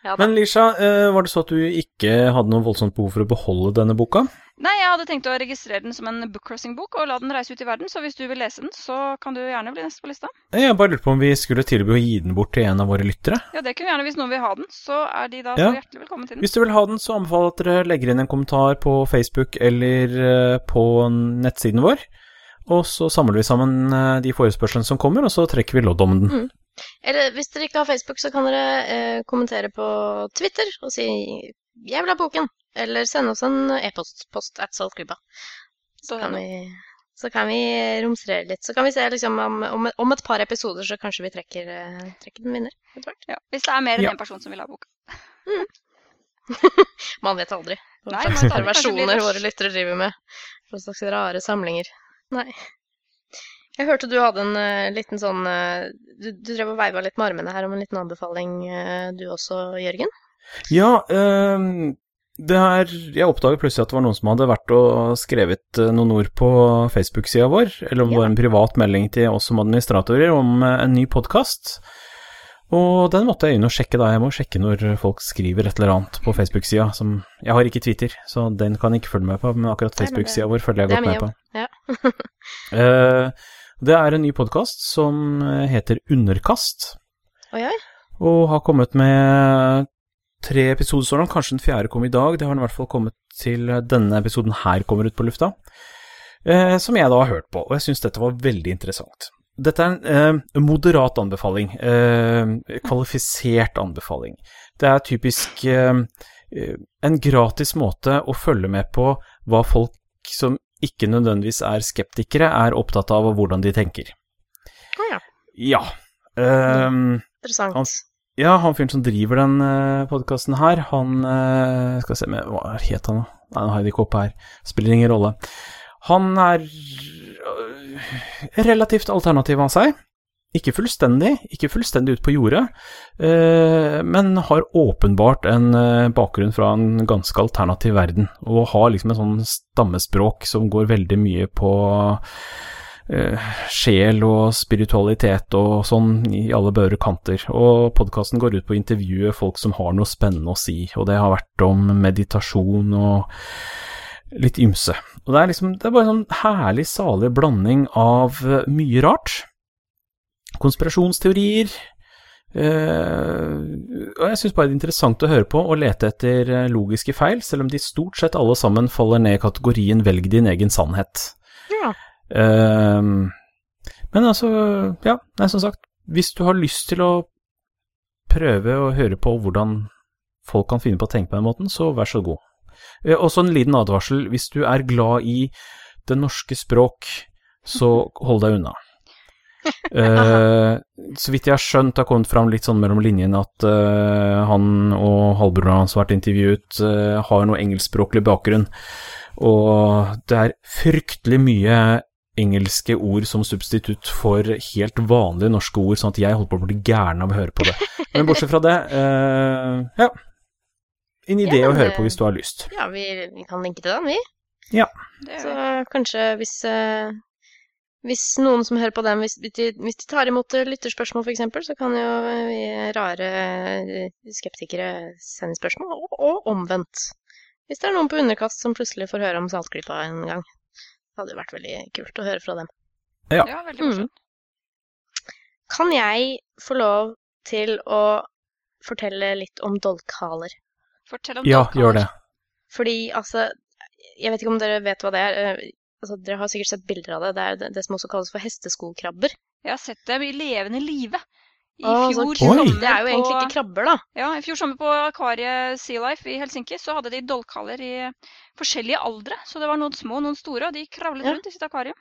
Ja. Men Lisha, eh, var det så at du ikke hadde noe voldsomt behov for å beholde denne boka? Nei, jeg hadde tenkt å registrere den som en bookcrossing-bok og la den reise ut i verden, så hvis du vil lese den, så kan du gjerne bli neste på lista. Jeg bare lurte på om vi skulle tilby å gi den bort til en av våre lyttere. Ja, det kunne vi gjerne hvis noen vil ha den, så er de da Ja. så hjertelig velkommen til den. Hvis du vil ha den, så anbefaler jeg at dere legger inn en kommentar på Facebook eller eh, på nettsiden vår. Og så samler vi sammen eh, de forespørslene som kommer, og så trekker vi lodd om den. Eller hvis dere ikke har Facebook, så kan dere eh, kommentere på Twitter og si 'jeg vil ha boken', eller sende oss en e-post post at saltklubba. Så kan vi så kan vi romstrere litt. Så kan vi se liksom om, om, om et par episoder så kanskje vi trekker, eh, trekker den vinner etter hvert. Ja, hvis det er mer enn Ja. én person som vil ha boka. Man vet aldri hva slags versjoner våre lyttere driver med. Hva slags rare samlinger. Nei. Jeg hørte du hadde en uh, liten sånn uh, du, du drev og veiva litt med armene her om en liten anbefaling, uh, du også, Jørgen? Ja, ehm, det er Jeg oppdaget plutselig at det var noen som hadde vært og skrevet noen ord på Facebook-sida vår, eller om det Ja. var en privat melding til oss som administratorer, om en ny podkast. Og den måtte jeg inn og sjekke, da. Jeg må sjekke når folk skriver et eller annet på Facebook-sida. som Jeg har ikke Twitter, så den kan jeg ikke følge med på, men akkurat Facebook-sida vår følger jeg godt med på. Ja. Eh, det er en ny podkast som eh, heter Underkast Oi, oi. og har kommet med tre episoder så langt. Kanskje den fjerde kom i dag. Det har den i hvert fall kommet til denne episoden her kommer ut på lufta. Eh, som jeg da har hørt på, og jeg syns dette var veldig interessant. Dette er en eh, moderat anbefaling. Eh, kvalifisert anbefaling. Det er typisk eh, eh, en gratis måte å følge med på hva folk som ikke nødvendigvis er skeptikere, er opptatt av, hvordan de tenker. Å ja. Ja. ehm, Interessant. Han- ja, han fyren som driver den uh, podkasten her, han uh, Skal vi se med, Hva het han, da? Nei, nå har jeg det ikke oppe her. Spiller ingen rolle. Han er øh, relativt alternativ av seg. Ikke fullstendig, ikke fullstendig ut på jordet, eh, men har åpenbart en eh, bakgrunn fra en ganske alternativ verden, og har liksom en sånn stammespråk som går veldig mye på eh, sjel og spiritualitet og sånn i alle bører kanter. Og podkasten går ut på å intervjue folk som har noe spennende å si, og det har vært om meditasjon og litt ymse. Og det er liksom, det er bare en sånn herlig, salig blanding av mye rart konspirasjonsteorier. Uh, og jeg syns bare det er interessant å høre på og lete etter eh, logiske feil, selv om de stort sett alle sammen faller ned i kategorien 'velg din egen sannhet'. Ja. Uh, men altså, ja, nei, som sagt, hvis du har lyst til å prøve å høre på hvordan folk kan finne på å tenke på den måten, så vær så god. Uh, også en liten advarsel, hvis du er glad i det norske språk, så hold deg unna. Uh, så vidt jeg har skjønt, det har kommet fram litt sånn mellom linjene at uh, han og halvbroren hans har vært intervjuet, uh, har noe engelskspråklig bakgrunn. Og det er fryktelig mye engelske ord som substitutt for helt vanlige norske ord, sånn at jeg holdt på å bli gæren av å høre på det. Men bortsett fra det, ja. En idé Ja, å høre på hvis du har lyst. Ja, vi, vi kan linke til den, vi. Ja. Så kanskje hvis, hvis noen som hører på den, hvis, hvis, de, hvis de tar imot eh, lytterspørsmål f.eks., så kan jo eh, vi rare eh, skeptikere sende spørsmål, og, og omvendt. Hvis det er noen på underkast som plutselig får høre om Saltklypa en gang. Det hadde jo vært veldig kult å høre fra dem. Ja. ja, veldig Mm. Kan jeg få lov til å fortelle litt om dolkhaler? Fortell om Ja, dolkhaler. gjør det. Fordi altså Jeg vet ikke om dere vet hva det er. Altså, dere har sikkert sett bilder av det. Det er det, det som også kalles for hesteskolkrabber. Jeg har sett dem i levende live. I ah, fjor kult. sommer Det er jo egentlig ikke krabber, da. Ja, I fjor sommer på akvariet Sea Life i Helsinki så hadde de dolkaller i forskjellige aldre. Så det var noen små og noen store, og de kravlet Ja. rundt i sitt akvarium.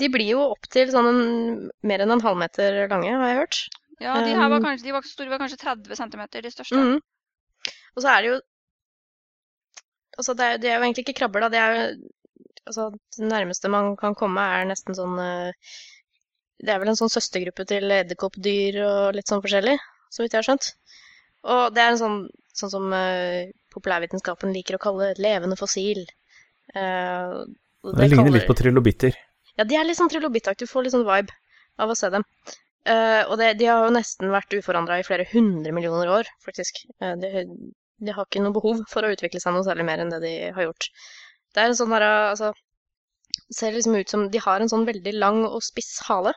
De blir jo opptil sånn en, mer enn en halvmeter lange, har jeg hørt. Ja, de her var Um, kanskje, de var store, var kanskje 30 cm, de største. Mhm. Og så er det jo Altså, det er, det er jo egentlig ikke krabber, da. Det er jo Altså, det nærmeste man kan komme, er nesten sånn eh, Det er vel en sånn søstergruppe til edderkoppdyr og litt sånn forskjellig, så vidt jeg har skjønt. Og det er en sånn, sånn som eh, populærvitenskapen liker å kalle levende fossil. Uh, det, Det ligner kaller- litt på trilobitter. Ja, de er litt sånn trilobittaktige. Du får litt sånn vibe av å se dem. Uh, og det, de har jo nesten vært uforandra i flere hundre millioner år, faktisk. Uh, de, de har ikke noe behov for å utvikle seg noe særlig mer enn det de har gjort. Det er en sånn derre Altså, det ser liksom ut som De har en sånn veldig lang og spiss hale,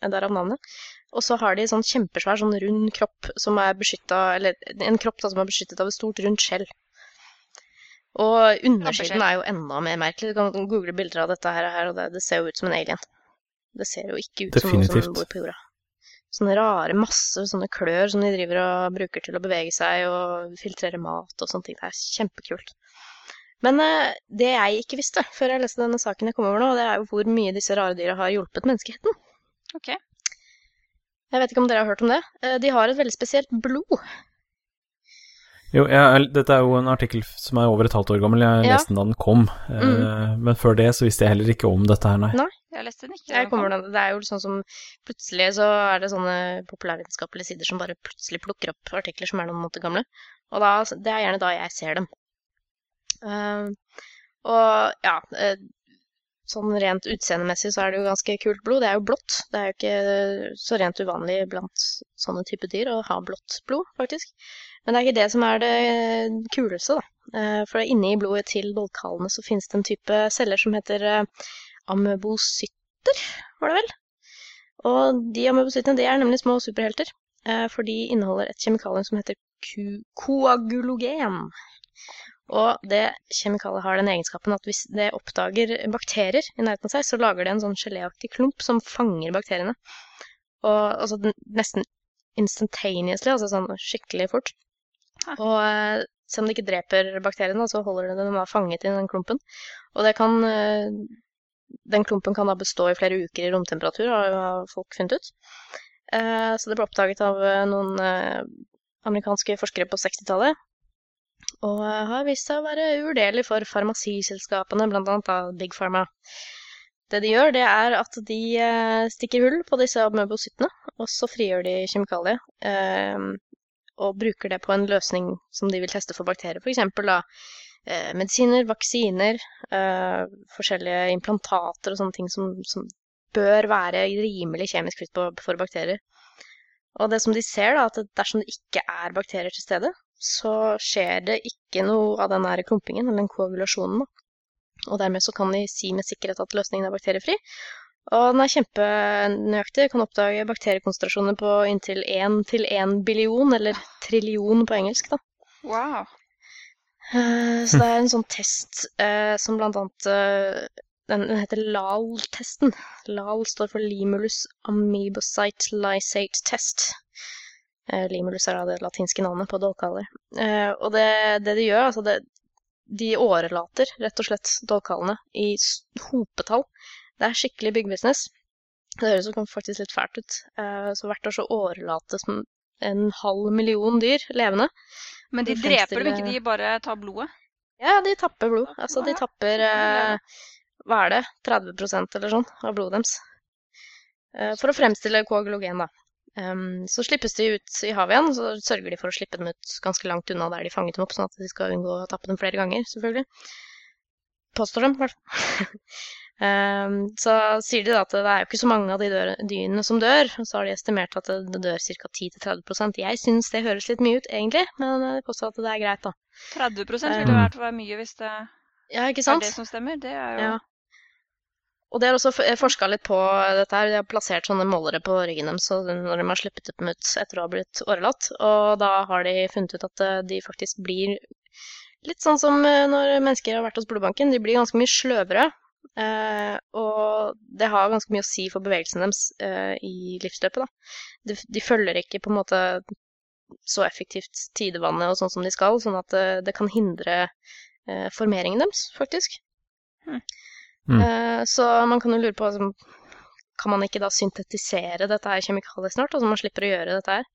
eh, derav navnet. Og så har de sånn kjempesvær, sånn rund kropp som er beskytta Eller en kropp da, som er beskyttet av et stort, rundt skjell. Og undersiden er jo enda mer merkelig. Du kan google bilder av dette her, her og det, det ser jo ut som en alien. Det ser jo ikke ut som noe som bor på jorda. Sånne rare, masse sånne klør som de driver og bruker til å bevege seg og filtrere mat og sånne ting. Det er kjempekult. Men eh, det jeg ikke visste før jeg leste denne saken jeg kom over nå, det er jo hvor mye disse rare dyra har hjulpet menneskeheten. Ok. Jeg vet ikke om dere har hørt om det. Eh, de har et veldig spesielt blod. Jo, jeg, dette er jo en artikkel som er over et halvt år gammel, jeg Ja. leste den da den kom. Eh, Men før det så visste jeg heller ikke om dette her, nei. Nei. Jeg leste den ikke. Jeg kommer det er jo sånn som plutselig så er det sånne populærvitenskapelige sider som bare plutselig plukker opp artikler som er noen måneder gamle. Og da, det er gjerne da jeg ser dem. Eh, og ja, eh, sånn rent utseendemessig så er det jo ganske kult blod. Det er jo blått. Det er jo ikke så rent uvanlig blant sånne type dyr å ha blått blod, faktisk. Men det er ikke det som er det kuleste, da. Eh, For inni blodet til dolkhalene så finnes det en type celler som heter eh, amøbocytter, var det vel? Og de amøbosyttene, det er nemlig små superhelter, eh, for de inneholder et kjemikalium som heter koagulogen. Og det kjemikaliet har den egenskapen at hvis det oppdager bakterier i nærheten av seg, så lager det en sånn geléaktig klump som fanger bakteriene. Og altså nesten instantaneously, altså sånn skikkelig fort. Og eh, selv om det ikke dreper bakteriene, så holder det dem da fanget i den klumpen. Og det kan eh, Den klumpen kan da bestå i flere uker i romtemperatur, har folk funnet ut. Eh, Så det ble oppdaget av noen amerikanske forskere på 60-tallet. Og har vist seg å være uvurderlig for farmasiselskapene, annet Big Pharma. Det de gjør, det er at de eh, stikker hull på disse amøbocyttene, og så frigjør de kjemikalier. Eh, og bruker det på en løsning som de vil teste for bakterier. F.eks. da eh, medisiner, vaksiner, eh, forskjellige implantater og sånne ting som, som bør være rimelig kjemisk fritt for bakterier. Og det som de ser, da, at dersom det ikke er bakterier til stede, så skjer det ikke noe av den der klumpingen, eller den koagulasjonen. Da. Og dermed så kan de si med sikkerhet at løsningen er bakteriefri. Og den er kjempenøyaktig, kan oppdage bakteriekonsentrasjoner på inntil 1 til 1 billion, eller trillion på engelsk, da. Wow. Eh, så det er en sånn test eh, som blant annet eh, den, den heter LAL-testen. LAL står for Limulus amoebocyte lysate test. Eh, Limulus er det latinske navnet på dolkhaler. Eh, og det, det de gjør, altså det, de årelater rett og slett dolkhalene i hopetall. Det er skikkelig big. Det høres jo faktisk litt fælt ut. Eh, Så hvert år så årelates en halv million dyr levende. Men de de dreper dem ikke, de bare tar blodet. Ja, de tapper blod. Altså, de tapper Hva er det? 30% eller sånn av blodet deres. Eh, for å fremstille koagulogen, da. Em, så slippes de ut i havet igjen, så sørger de for å slippe dem ut ganske langt unna der de fanget dem opp, sånn at de skal unngå å tappe dem flere ganger, selvfølgelig. Påstår de, i hvert fall. um, så sier de da at det er jo ikke så mange av de dør, dyrene som dør, og så har de estimert at det, det dør ca. 10-30% Jeg syns det høres litt mye ut, egentlig, men de påstår at det er greit, da. 30% ville Um, vært for mye hvis det Ja, ikke er det som stemmer. Det er jo Ja. Og de har også forska litt på dette her. De har plassert sånne målere på ryggen deres når de har sluppet dem ut etter å ha blitt årelatt. Og da har de funnet ut at eh, de faktisk blir litt sånn som eh, når mennesker har vært hos blodbanken. De blir ganske mye sløvere. eh, og det har ganske mye å si for bevegelsen deres eh, i livsløpet. Da. De, de følger ikke på en måte så effektivt tidevannet og sånn som de skal, sånn at det, kan hindre eh, formeringen deres, faktisk. Mm. Eh, Så man kan jo lure på altså, Kan man ikke da syntetisere dette her kjemikaliet snart, altså man slipper å gjøre dette her?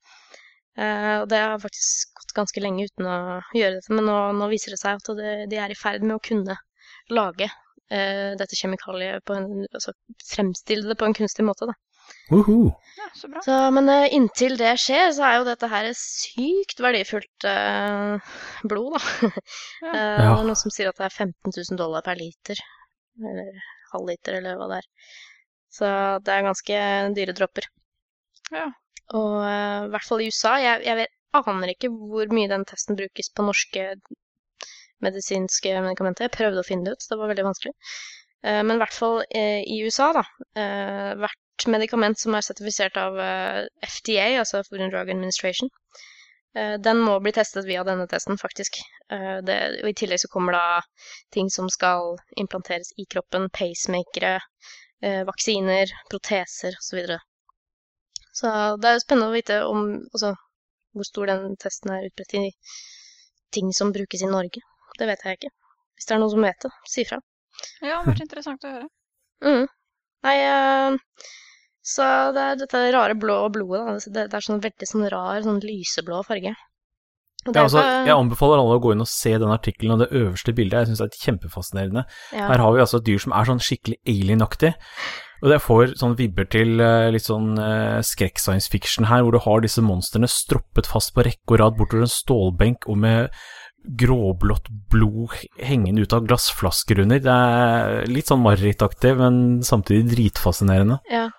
Eh, og det har faktisk gått ganske lenge uten å gjøre dette, men nå, nå viser det seg at det, de er i ferd med å kunne lage eh, dette kjemikaliet på en Altså fremstille det på en kunstig måte, da. Uhu. Ja, så bra. Så, men inntil det skjer, så er jo dette her sykt verdifullt eh, blod, da. Ja. Eh, Det er noen som sier at det er 15 000 dollar per liter. Eller halvliter, eller hva det er. Så det er ganske dyre dråper. Ja. Og eh, i hvert fall i USA. Jeg, jeg vet, aner ikke hvor mye den testen brukes på norske medisinske medikamenter. Jeg prøvde å finne det ut, så det var veldig vanskelig. Eh, men i hvert fall eh, i USA, da. hvert medikament som er sertifisert av FDA, altså Food and Drug Administration, den må bli testet via denne testen, faktisk. Eh, det, og I tillegg så kommer da ting som skal implanteres i kroppen, pacemakere, eh, vaksiner, proteser osv. Så, videre. så det er jo spennende å vite om altså, hvor stor den testen er utbredt i ting som brukes i Norge. Det vet jeg ikke. Hvis det er noen som vet det, si fra. Ja, det har vært interessant å høre. Mm. Nei, eh, så det er dette rare blå blodet. Da. Det, er sånn veldig sånn rar, sånn lyseblå farge. Og det Ja, er altså, jeg anbefaler alle å gå inn og se den artikkelen og det øverste bildet. Jeg syns det er kjempefascinerende. ja. Her har vi altså et dyr som er sånn skikkelig alien-aktig. Og det får sånn vibber til eh, litt sånn uh, skrekk-science fiction her, hvor du har disse monstrene stroppet fast på rekke og rad bortover en stålbenk og med gråblått blod hengende ut av glassflasker under. Det er litt sånn marerittaktig, men samtidig dritfascinerende. Ja.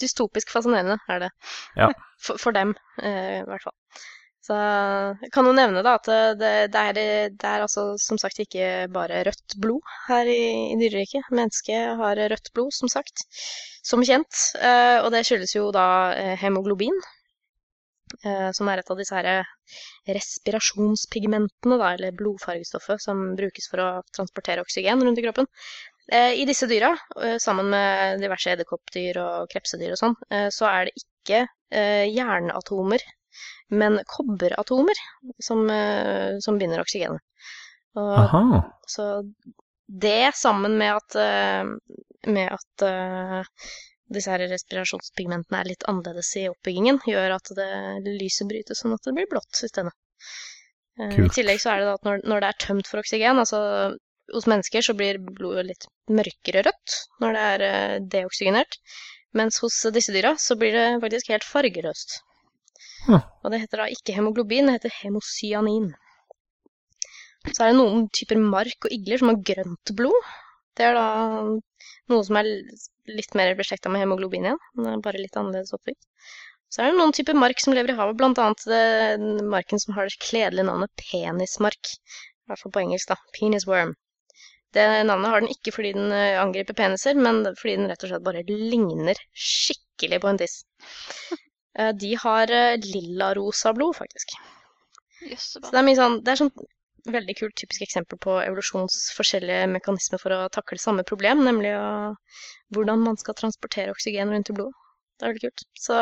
Dystopisk fascinerende er det. Ja. For, for dem, eh, i hvert fall. Så jeg kan jo nevne da at det, det, er, det er altså som sagt ikke bare rødt blod her i, i dyreriket. Mennesket har rødt blod, som sagt. Som kjent. Eh, og det skyldes jo da eh, hemoglobin. Eh, som er et av disse her respirasjonspigmentene, da, eller blodfargestoffet, som brukes for å transportere oksygen rundt i kroppen. Eh, I disse dyra, eh, sammen med diverse edderkoppdyr og krepsedyr og sånn, eh, så er det ikke jernatomer, men kobberatomer som, som binder oksygenet. Og, Aha. så det sammen med at, med at disse her respirasjonspigmentene er litt annerledes i oppbyggingen, gjør at det lyset brytes sånn at det blir blått i stedet. Kult. I tillegg så er det da at når, når det er tømt for oksygen, altså hos mennesker så blir blodet litt mørkere rødt når det er eh, deoksygenert. Mens hos disse dyra så blir det faktisk helt fargeløst. Hm. Og det heter da ikke hemoglobin, det heter hemocyanin. Så er det noen typer mark og igler som har grønt blod. Det er da noe som er litt mer beslekta med hemoglobin igjen. Det er bare litt annerledes oppbygd. Så er det noen typer mark som lever i havet, annet marken som har det kledelige navnet penismark. I hvert fall på engelsk, da. Penis worm. Det navnet har den ikke fordi den eh, angriper peniser, men fordi den rett og slett bare ligner skikkelig på en tiss. Eh, De har eh, lilla-rosa blod, faktisk. Så det er mye sånn Det er sånn veldig kult typisk eksempel på evolusjons forskjellige mekanismer for å takle samme problem, nemlig å, hvordan man skal transportere oksygen rundt i blodet. Det er veldig kult. Så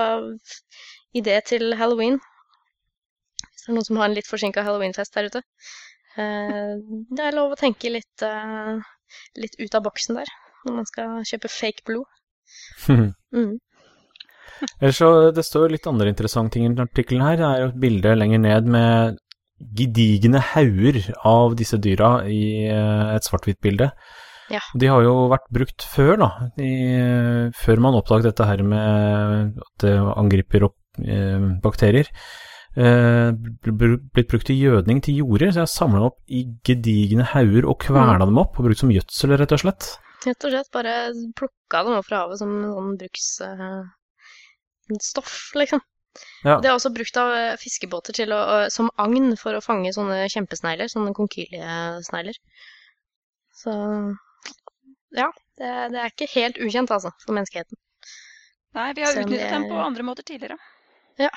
idé til halloween. Hvis det er noen som har en litt forsinka halloweenfest der ute. Eh, det er lov å tenke litt, eh, litt ut av boksen der, når man skal kjøpe fake blod. Mm. Så, det står litt andre interessante ting i denne artikkelen her. Det er jo et bilde lenger ned med gedigne hauger av disse dyra i eh, et svart-hvitt-bilde. Ja. De har jo vært brukt før, da. I, før man oppdaget dette her med at det angriper opp, eh, bakterier. Eh, bl- bl- blitt brukt til gjødning til jorder, så jeg har samla opp i gedigne hauger og kverna dem opp og brukt som gjødsel, rett og slett. Rett og slett bare plukka dem opp fra havet som sånn bruksstoff, liksom. Ja. Det er også brukt av eh, fiskebåter til å, som agn for å fange sånne kjempesnegler, sånne konkyliesnegler. Så ja, det, det er ikke helt ukjent, altså, for menneskeheten. Nei, vi har utnyttet dem på andre måter tidligere. Ja,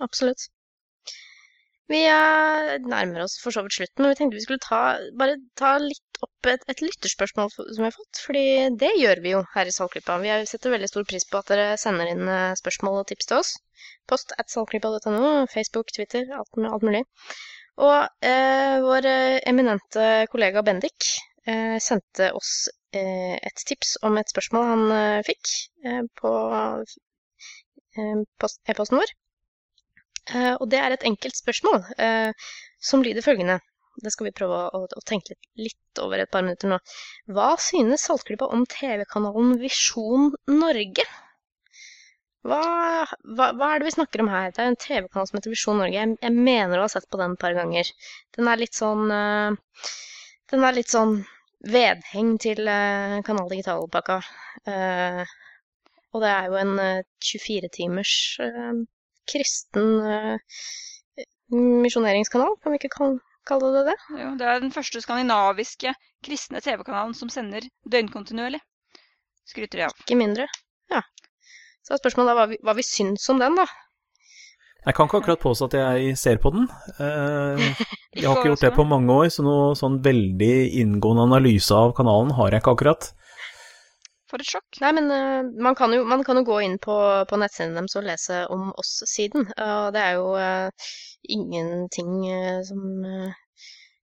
Absolutt. Vi eh, nærmer oss for så vidt slutten, men vi tenkte vi skulle ta, bare ta litt opp et, et lytterspørsmål som vi har fått. Fordi det gjør vi jo her i Saltklypa. Vi er- setter veldig stor pris på at dere sender inn eh, spørsmål og tips til oss. Post at saltklypa.no, Facebook, Twitter, alt, alt mulig. Og eh, vår eh, eminente kollega Bendik eh, sendte oss eh, et tips om et spørsmål han fikk på e-posten vår. Eh, og det er et enkelt spørsmål eh, som lyder følgende. Det skal vi prøve å, å tenke litt, litt over et par minutter nå. Hva synes Saltklypa om TV-kanalen Visjon Norge? Hva, hva, hva er det vi snakker om her? Det er en TV-kanal som heter Visjon Norge. Jeg, jeg mener å ha sett på den et par ganger. Den er litt sånn uh, Den er litt sånn vedheng til uh, Kanal Digital-pakka. Uh, og det er jo en eh, 24-timers eh, kristen eh, misjoneringskanal, kan vi ikke kal- kalle det det? Jo, det er den første skandinaviske kristne TV-kanalen som sender døgnkontinuerlig. Skryter de av. Ikke mindre. Ja. Så er spørsmålet da hva vi, hva vi syns om den, da. Jeg kan ikke akkurat påstå at jeg ser på den. Eh, jeg har ikke gjort det på mange år, så noe sånn veldig inngående analyse av kanalen har jeg ikke akkurat. For et sjokk. Nei, men uh, man, kan jo, man kan jo gå inn på, på nettsiden deres og lese om oss-siden. Og det er jo uh, ingenting uh, som,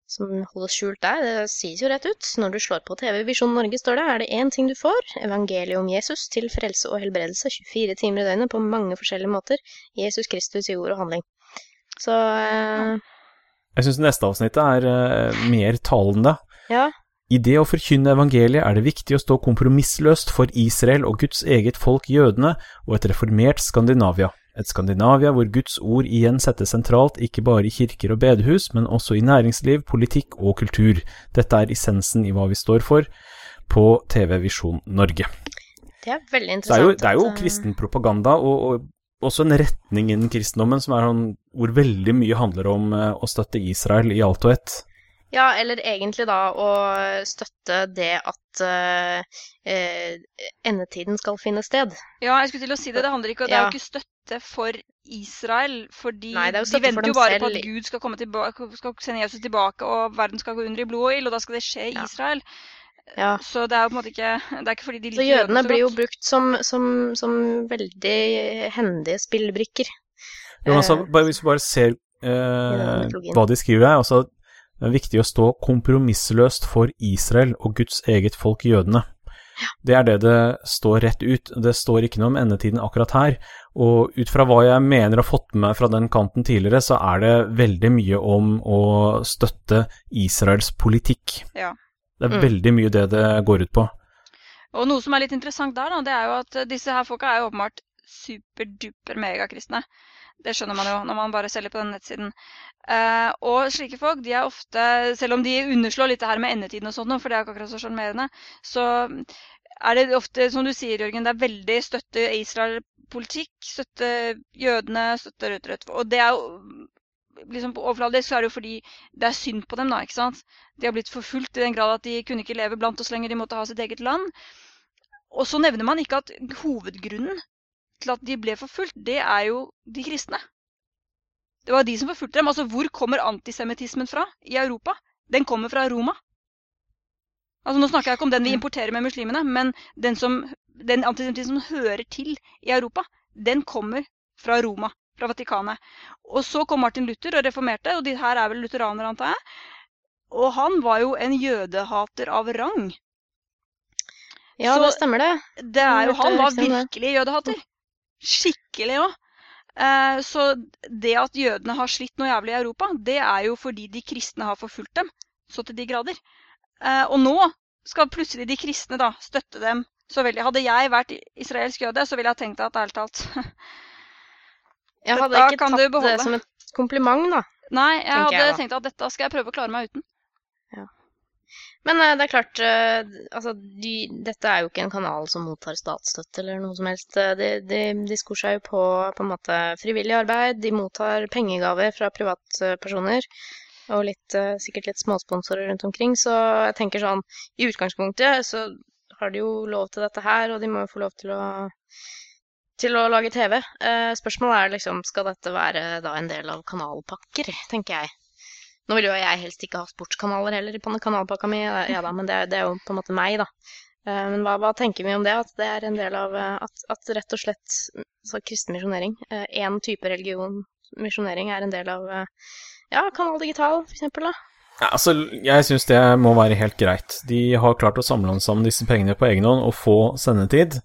som holdes skjult der. Det sies jo rett ut. Når du slår på TV Visjon Norge, står det, er det én ting du får. Evangeliet om Jesus til frelse og helbredelse 24 timer i døgnet på mange forskjellige måter. Jesus Kristus i ord og handling. Så Jeg syns neste avsnitt er mer talende. ja. I det å forkynne evangeliet er det viktig å stå kompromissløst for Israel og Guds eget folk jødene og et reformert Skandinavia. Et Skandinavia hvor Guds ord igjen settes sentralt ikke bare i kirker og bedehus, men også i næringsliv, politikk og kultur. Dette er essensen i hva vi står for på TV Visjon Norge. Det er veldig Det er jo, det er jo at, eh, kristen propaganda, og, og også en retning innen kristendommen som er sånn, hvor veldig mye handler om eh, å støtte Israel i alt og ett. Ja, eller egentlig da å støtte det at eh, eh, endetiden skal finne sted. Ja, jeg skulle til å si det. Det handler ikke, det er Ja. jo ikke støtte for Israel, fordi Nei, de venter jo bare bare på at Gud skal, komme tilbake, skal sende Jesus tilbake, og verden skal gå under i blod og ild, og da skal det skje i Ja. Israel. Ja. Så det er jo på en måte ikke Det er ikke fordi de Så liker jødene så blir jo brukt som, som, som veldig hendige spillbrikker. Jo, altså, bare, hvis du bare ser eh, hva de skriver her, altså det er viktig å stå kompromissløst for Israel og Guds eget folk jødene. Det er det det står rett ut. Det står ikke noe om endetiden akkurat her. Og ut fra hva jeg mener har fått med meg fra den kanten tidligere, så er det veldig mye om å støtte Israels politikk. Ja. Det er Mm. veldig mye det det går ut på. Og noe som er litt interessant der, da, det er jo at disse her folka er jo åpenbart superduper megakristne. Det skjønner man jo når man bare selger på den nettsiden. Eh, og slike folk, de er ofte, selv om de underslår litt det her med endetiden og sånn, for det er ikke akkurat så sjarmerende, så er det ofte, som du sier, Jørgen, det er veldig støtte Israel-politikk, støtte jødene, støtte Rødt Rødt. Og det er liksom overfladisk så er det jo fordi det er synd på dem, da. ikke sant? De har blitt forfulgt i den grad at de kunne ikke leve blant oss lenger, de måtte ha sitt eget land. Og så nevner man ikke at hovedgrunnen til at de ble forfulgt, det er jo de kristne. Det var de som forfulgte dem. Altså, hvor kommer antisemittismen fra i Europa? Den kommer fra Roma. Altså, nå snakker jeg ikke om den vi importerer med muslimene, men den, som, den antisemittismen som hører til i Europa, den kommer fra Roma, fra Vatikanet. Og så kom Martin Luther og reformerte, og de her er vel lutheranere, antar jeg. Og han var jo en jødehater av rang. Ja, Så- det stemmer det. Det er jo, han var rykter om det. virkelig jødehater. Skikkelig òg. Eh, så det at jødene har slitt noe jævlig i Europa, det er jo fordi de kristne har forfulgt dem så til de grader. Eh, og nå skal plutselig de kristne da støtte dem så veldig. Hadde jeg vært israelsk jøde, så ville jeg tenkt at ærlig talt Jeg hadde ikke tatt det som et kompliment, da. Nei, jeg hadde jeg tenkt at dette skal jeg prøve å klare meg uten. Men uh, det er klart, uh, altså, de, dette er jo ikke en kanal som mottar statsstøtte eller noe som helst. Eh, De, de, de skor seg jo på på en måte frivillig arbeid. De mottar pengegaver fra privatpersoner. Og litt, uh, sikkert litt småsponsorer rundt omkring. Så jeg tenker sånn, i utgangspunktet så har de jo lov til dette her, og de må jo få lov til å til å lage TV. Spørsmålet er liksom, skal dette være da en del av kanalpakker, tenker jeg. Nå vil jo jeg helst ikke ha sportskanaler heller den kanalpakka mi, ja da, men det, er- det er jo på en måte meg, da. Eh, Men hva, hva tenker vi om det? At det er en del av eh, At, at rett og slett så kristen misjonering, én type religion, misjonering, er en del av eh, ja, Kanal Digital, for eksempel, da. Ja, altså, jeg syns det må være helt greit. De har klart å samle sammen disse pengene på egen hånd og få sendetid.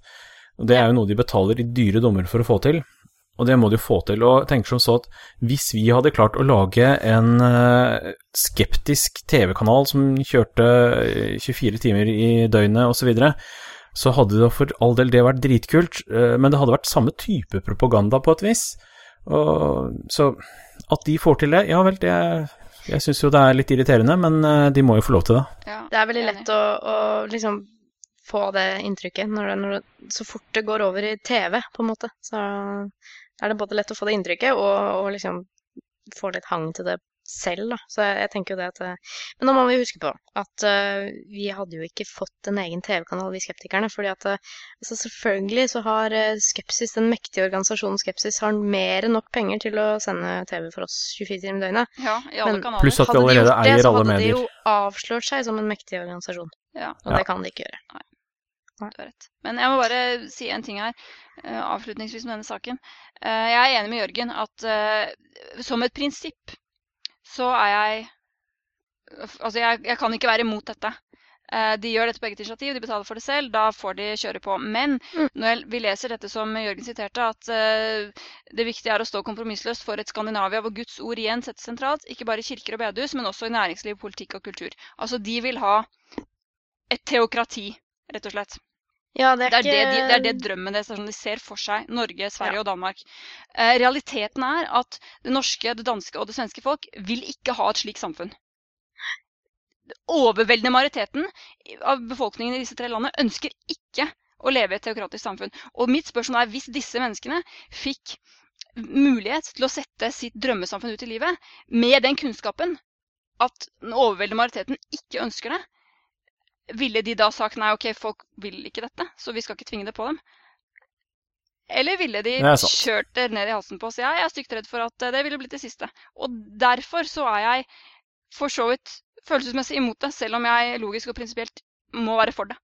Det er jo noe de betaler i dyre dommer for å få til. Og det må de jo få til. Og tenker som så at hvis vi hadde klart å lage en eh, skeptisk TV-kanal som kjørte eh, 24 timer i døgnet osv., så, videre, så hadde det for all del det vært dritkult, eh, men det hadde vært samme type propaganda på et vis. Og, så at de får til det, ja vel, det Jeg syns jo det er litt irriterende, men eh, de må jo få lov til det. Ja, Det er veldig lett å, å liksom få det inntrykket når det, når det, så fort det går over i TV, på en måte. Så er det både lett å få det inntrykket og, og liksom få litt hang til det selv, da. Så jeg, jeg tenker jo det at eh, Men nå må vi huske på at uh, vi hadde jo ikke fått en egen TV-kanal, vi skeptikerne. fordi at uh, altså selvfølgelig så har uh, Skepsis, den mektige organisasjonen Skepsis, har mer enn nok penger til å sende TV for oss 24 timer i døgnet. Ja, i alle Men kanaler. Pluss at vi Hadde de allerede gjort det, eier så medier. hadde de jo avslørt seg som en mektig organisasjon. Ja. Og Ja. det kan de ikke gjøre. Du har rett. Men jeg må bare si en ting her, eh, avslutningsvis med denne saken. Eh, jeg er enig med Jørgen at eh, som et prinsipp så er jeg Altså, jeg, jeg kan ikke være imot dette. De gjør dette på eget initiativ, de betaler for det selv, da får de kjøre på. Men Mm. når vi leser dette som Jørgen siterte, at det viktige er å stå kompromissløst for et Skandinavia hvor Guds ord igjen settes sentralt, ikke bare i kirker og bedehus, men også i næringsliv, politikk og kultur. Altså, de vil ha et teokrati, rett og slett. Ja, det er, Det er det, de, det er det drømmen deres er sånn de ser for seg. Norge, Sverige Ja. og Danmark. Eh, realiteten er at det norske, det danske og det svenske folk vil ikke ha et slikt samfunn. Overveldende majoriteten av befolkningen i disse tre landene ønsker ikke å leve i et teokratisk samfunn. Og mitt spørsmål er hvis disse menneskene fikk mulighet til å sette sitt drømmesamfunn ut i livet med den kunnskapen at den overveldende majoriteten ikke ønsker det, ville de da sagt nei, ok, folk vil ikke dette, så vi skal ikke tvinge det på dem? Eller ville de Det kjørt det ned i halsen på oss? Ja, jeg er stygt redd for at eh, det ville blitt det siste. Og derfor så er jeg for så vidt følelsesmessig imot det, selv om jeg logisk og prinsipielt må være for det.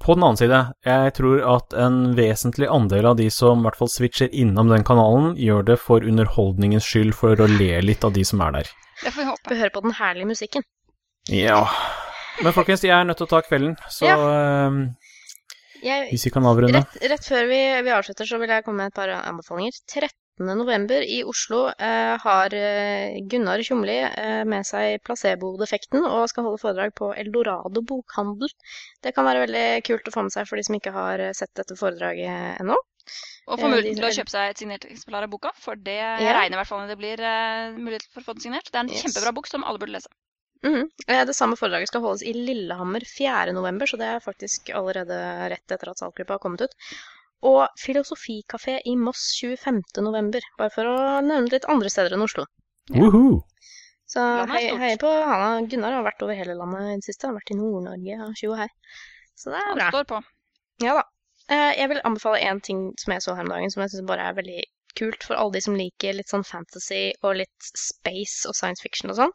På den annen side, jeg tror at en vesentlig andel av de som i hvert fall switcher innom den kanalen, gjør det for underholdningens skyld, for å le litt av de som er der. Det får vi håpe. Vi hører på den herlige musikken. Ja. Men folkens, jeg er nødt til å ta kvelden, så ehm, Jeg, hvis vi kan avrunde rett, rett før vi, vi avslutter, så vil jeg komme med et par anbefalinger. november i Oslo eh, har eh, Gunnar Tjomli eh, med seg placebo-defekten og skal holde foredrag på Eldorado bokhandel. Det kan være veldig kult å få med seg for de som ikke har eh, sett dette foredraget ennå. Og få Eh, muligheten til å kjøpe seg et signert eksemplar av boka, for det jeg Ja. regner i hvert fall med det blir uh, mulighet for å få den signert. Det er en Yes. kjempebra bok som alle burde lese. Eh, Det samme foredraget skal holdes i Lillehammer 4. november, så det er faktisk allerede rett etter at salgsgruppa har kommet ut. Og Filosofikafé i Moss 25. november, bare for å nevne litt andre steder enn Oslo. Ja. Så hei, hei på Hanna. Gunnar har vært over hele landet i det siste. Han har vært i Nord-Norge og tjo og hei. Så det er Han bra. står på. Ja da. Eh, Jeg vil anbefale én ting som jeg så her om dagen, som jeg syns bare er veldig kult for alle de som liker litt sånn fantasy og litt space og science fiction og sånn.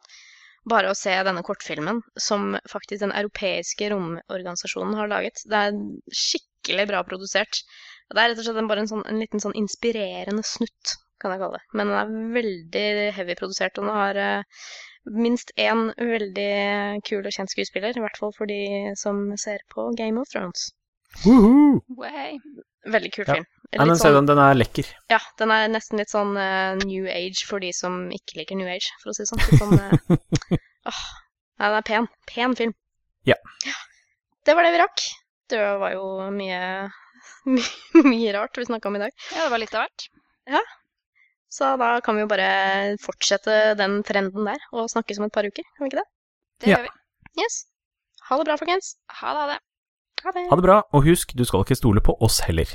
Bare å se denne kortfilmen som faktisk den europeiske romorganisasjonen har laget. Det er skikkelig bra produsert. Det er rett og slett bare en, sånn, en liten sånn inspirerende snutt, kan jeg kalle det. Men den er veldig heavy produsert, og den har uh, minst én veldig kul og kjent skuespiller. I hvert fall for de som ser på Game of Thrones. Woohoo! Way. Veldig kul Ja. film. Nei, men sånn, den, er lekker. ja, den er nesten litt sånn uh, new age for de som ikke liker new age, for å si det sånn. Litt sånn uh, åh, nei, den er pen. Pen film. Ja. Det var det vi rakk. Det var jo mye, my, mye rart vi snakka om i dag. Ja, det var litt av hvert. Ja. Så da kan vi jo bare fortsette den trenden der og snakkes om et par uker, kan vi ikke det? Det Ja. gjør vi. Yes. Ha det bra, folkens. Ha det. Ha det. Ha det. Ha det bra, og husk, du skal ikke stole på oss heller.